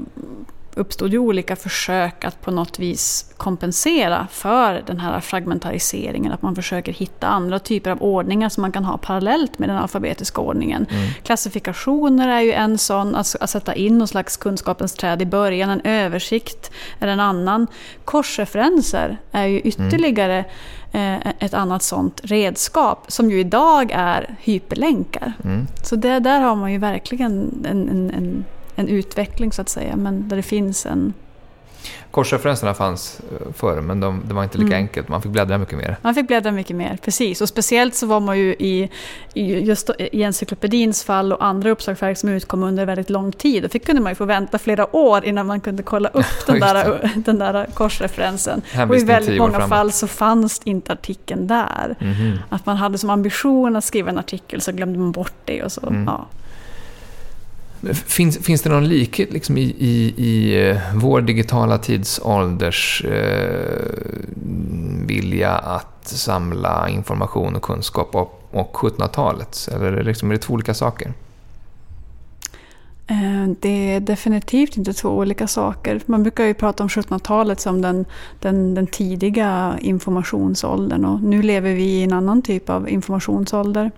uppstod ju olika försök att på något vis kompensera för den här fragmentariseringen. Att man försöker hitta andra typer av ordningar som man kan ha parallellt med den alfabetiska ordningen. Mm. Klassifikationer är ju en sån, att, att sätta in någon slags kunskapens träd i början. En översikt är en annan. Korsreferenser är ju ytterligare mm. ett annat sånt redskap som ju idag är hyperlänkar. Mm. Så det, där har man ju verkligen en, en, en en utveckling så att säga, men där det finns en... Korsreferenserna fanns eh, förr, men de, det var inte lika mm. enkelt. Man fick bläddra mycket mer. Man fick bläddra mycket mer, precis. Och speciellt så var man ju i, just i encyklopedins fall och andra uppslagsverk som utkom under väldigt lång tid. Då fick, kunde man ju få vänta flera år innan man kunde kolla upp den, där, den där korsreferensen. Och i väldigt många fall så fanns inte artikeln där. Mm -hmm. Att man hade som ambition att skriva en artikel så glömde man bort det. och så. Mm. Ja. Finns, finns det någon likhet liksom i, i, i eh, vår digitala tidsålders eh, vilja att samla information och kunskap och, och 1700-talets? Eller är det, liksom, är det två olika saker? Eh, det är definitivt inte två olika saker. Man brukar ju prata om 1700-talet som den, den, den, tidiga informationsåldern och nu lever vi i en annan typ av informationsålder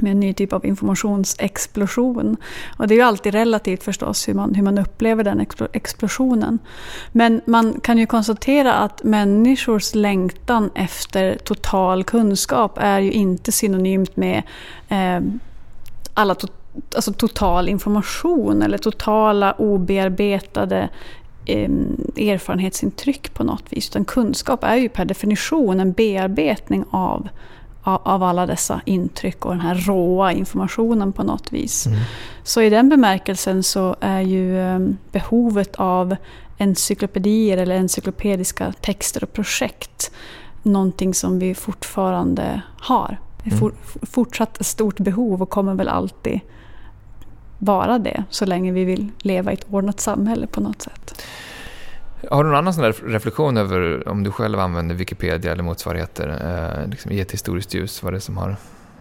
med en ny typ av informationsexplosion. Och det är ju alltid relativt förstås hur man, hur man upplever den explosionen. Men man kan ju konstatera att människors längtan efter total kunskap är ju inte synonymt med eh, alla to alltså total information eller totala obearbetade eh, erfarenhetsintryck på något vis. Utan kunskap är ju per definition en bearbetning av av alla dessa intryck och den här råa informationen på något vis. Mm. Så i den bemärkelsen så är ju ehm, behovet av encyklopedier eller encyklopediska texter och projekt någonting som vi fortfarande har. Mm. For, fortsatt ett stort behov och kommer väl alltid vara det så länge vi vill leva i ett ordnat samhälle på något sätt. Har du någon annan sån reflektion över om du själv använder Wikipedia eller motsvarigheter eh, liksom i ett historiskt ljus? Vad det är som har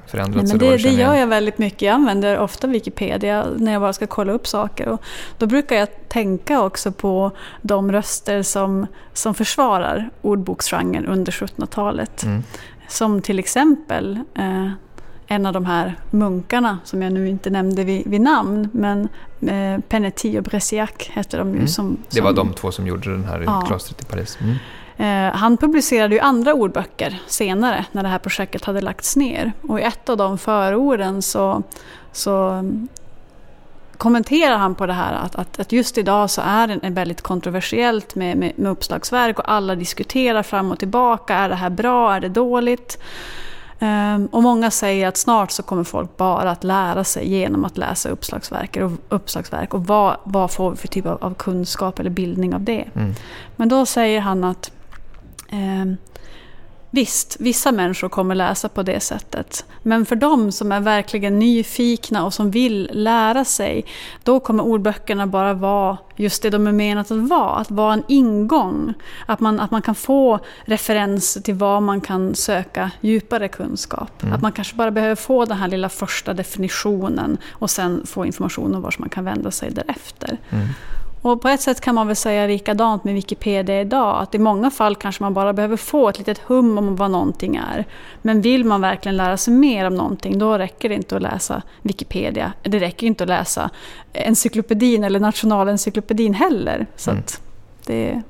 förändrats? Nej, men det, det gör jag väldigt mycket. Jag använder ofta Wikipedia när jag bara ska kolla upp saker. Och då brukar jag tänka också på de röster som, som försvarar ordboksgenren under 1700-talet. Mm Som till exempel eh, en av de här munkarna som jag nu inte nämnde vid, vid namn. Men eh, Penetti och Bressiac hette de ju. Mm. Som, det var de två som gjorde den här ja. klostret i Paris. Mm. Eh, han publicerade ju andra ordböcker senare när det här projektet hade lagts ner. Och i ett av de förorden så, så kommenterar han på det här att, att, att just idag så är det väldigt kontroversiellt med, med, med, uppslagsverk och alla diskuterar fram och tillbaka. Är det här bra? Är det dåligt? Um, och många säger att snart så kommer folk bara att lära sig genom att läsa uppslagsverk. Och, uppslagsverk, och vad, vad får vi för typ av, av kunskap eller bildning av det? Mm. Men då säger han att um, Visst, vissa människor kommer läsa på det sättet. Men för de som är verkligen nyfikna och som vill lära sig, då kommer ordböckerna bara vara just det de är menat att vara. Att vara en ingång. Att man, att man kan få referenser till var man kan söka djupare kunskap. Mm. Att man kanske bara behöver få den här lilla första definitionen och sen få information om var man kan vända sig därefter. Mm. Och på ett sätt kan man väl säga likadant med Wikipedia idag. Att i många fall kanske man bara behöver få ett litet hum om vad någonting är. Men vill man verkligen lära sig mer om någonting, då räcker det inte att läsa Wikipedia. Det räcker inte att läsa encyklopedin eller nationalencyklopedin heller. Så mm. det är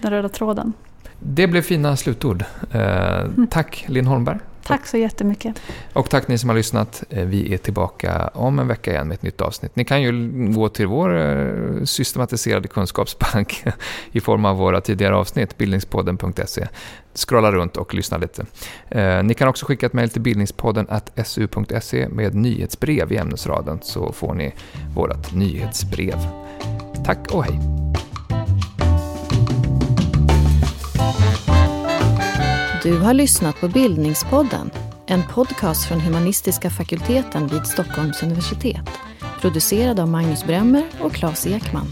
den röda tråden. Det blev fina slutord. Eh, mm. Tack Linn Holmberg. Tack så jättemycket. Och tack ni som har lyssnat. Eh, vi är tillbaka om en vecka igen med ett nytt avsnitt. Ni kan ju gå till vår eh, systematiserade kunskapsbank i form av våra tidigare avsnitt, bildningspodden.se. Scrolla runt och lyssna lite. Eh, ni kan också skicka ett mejl till bildningspodden su.se med nyhetsbrev i ämnesraden så får ni vårt nyhetsbrev. Tack och hej! Du har lyssnat på Bildningspodden, en podcast från humanistiska fakulteten vid Stockholms universitet. Producerad av Magnus Bremmer och Claes Ekman.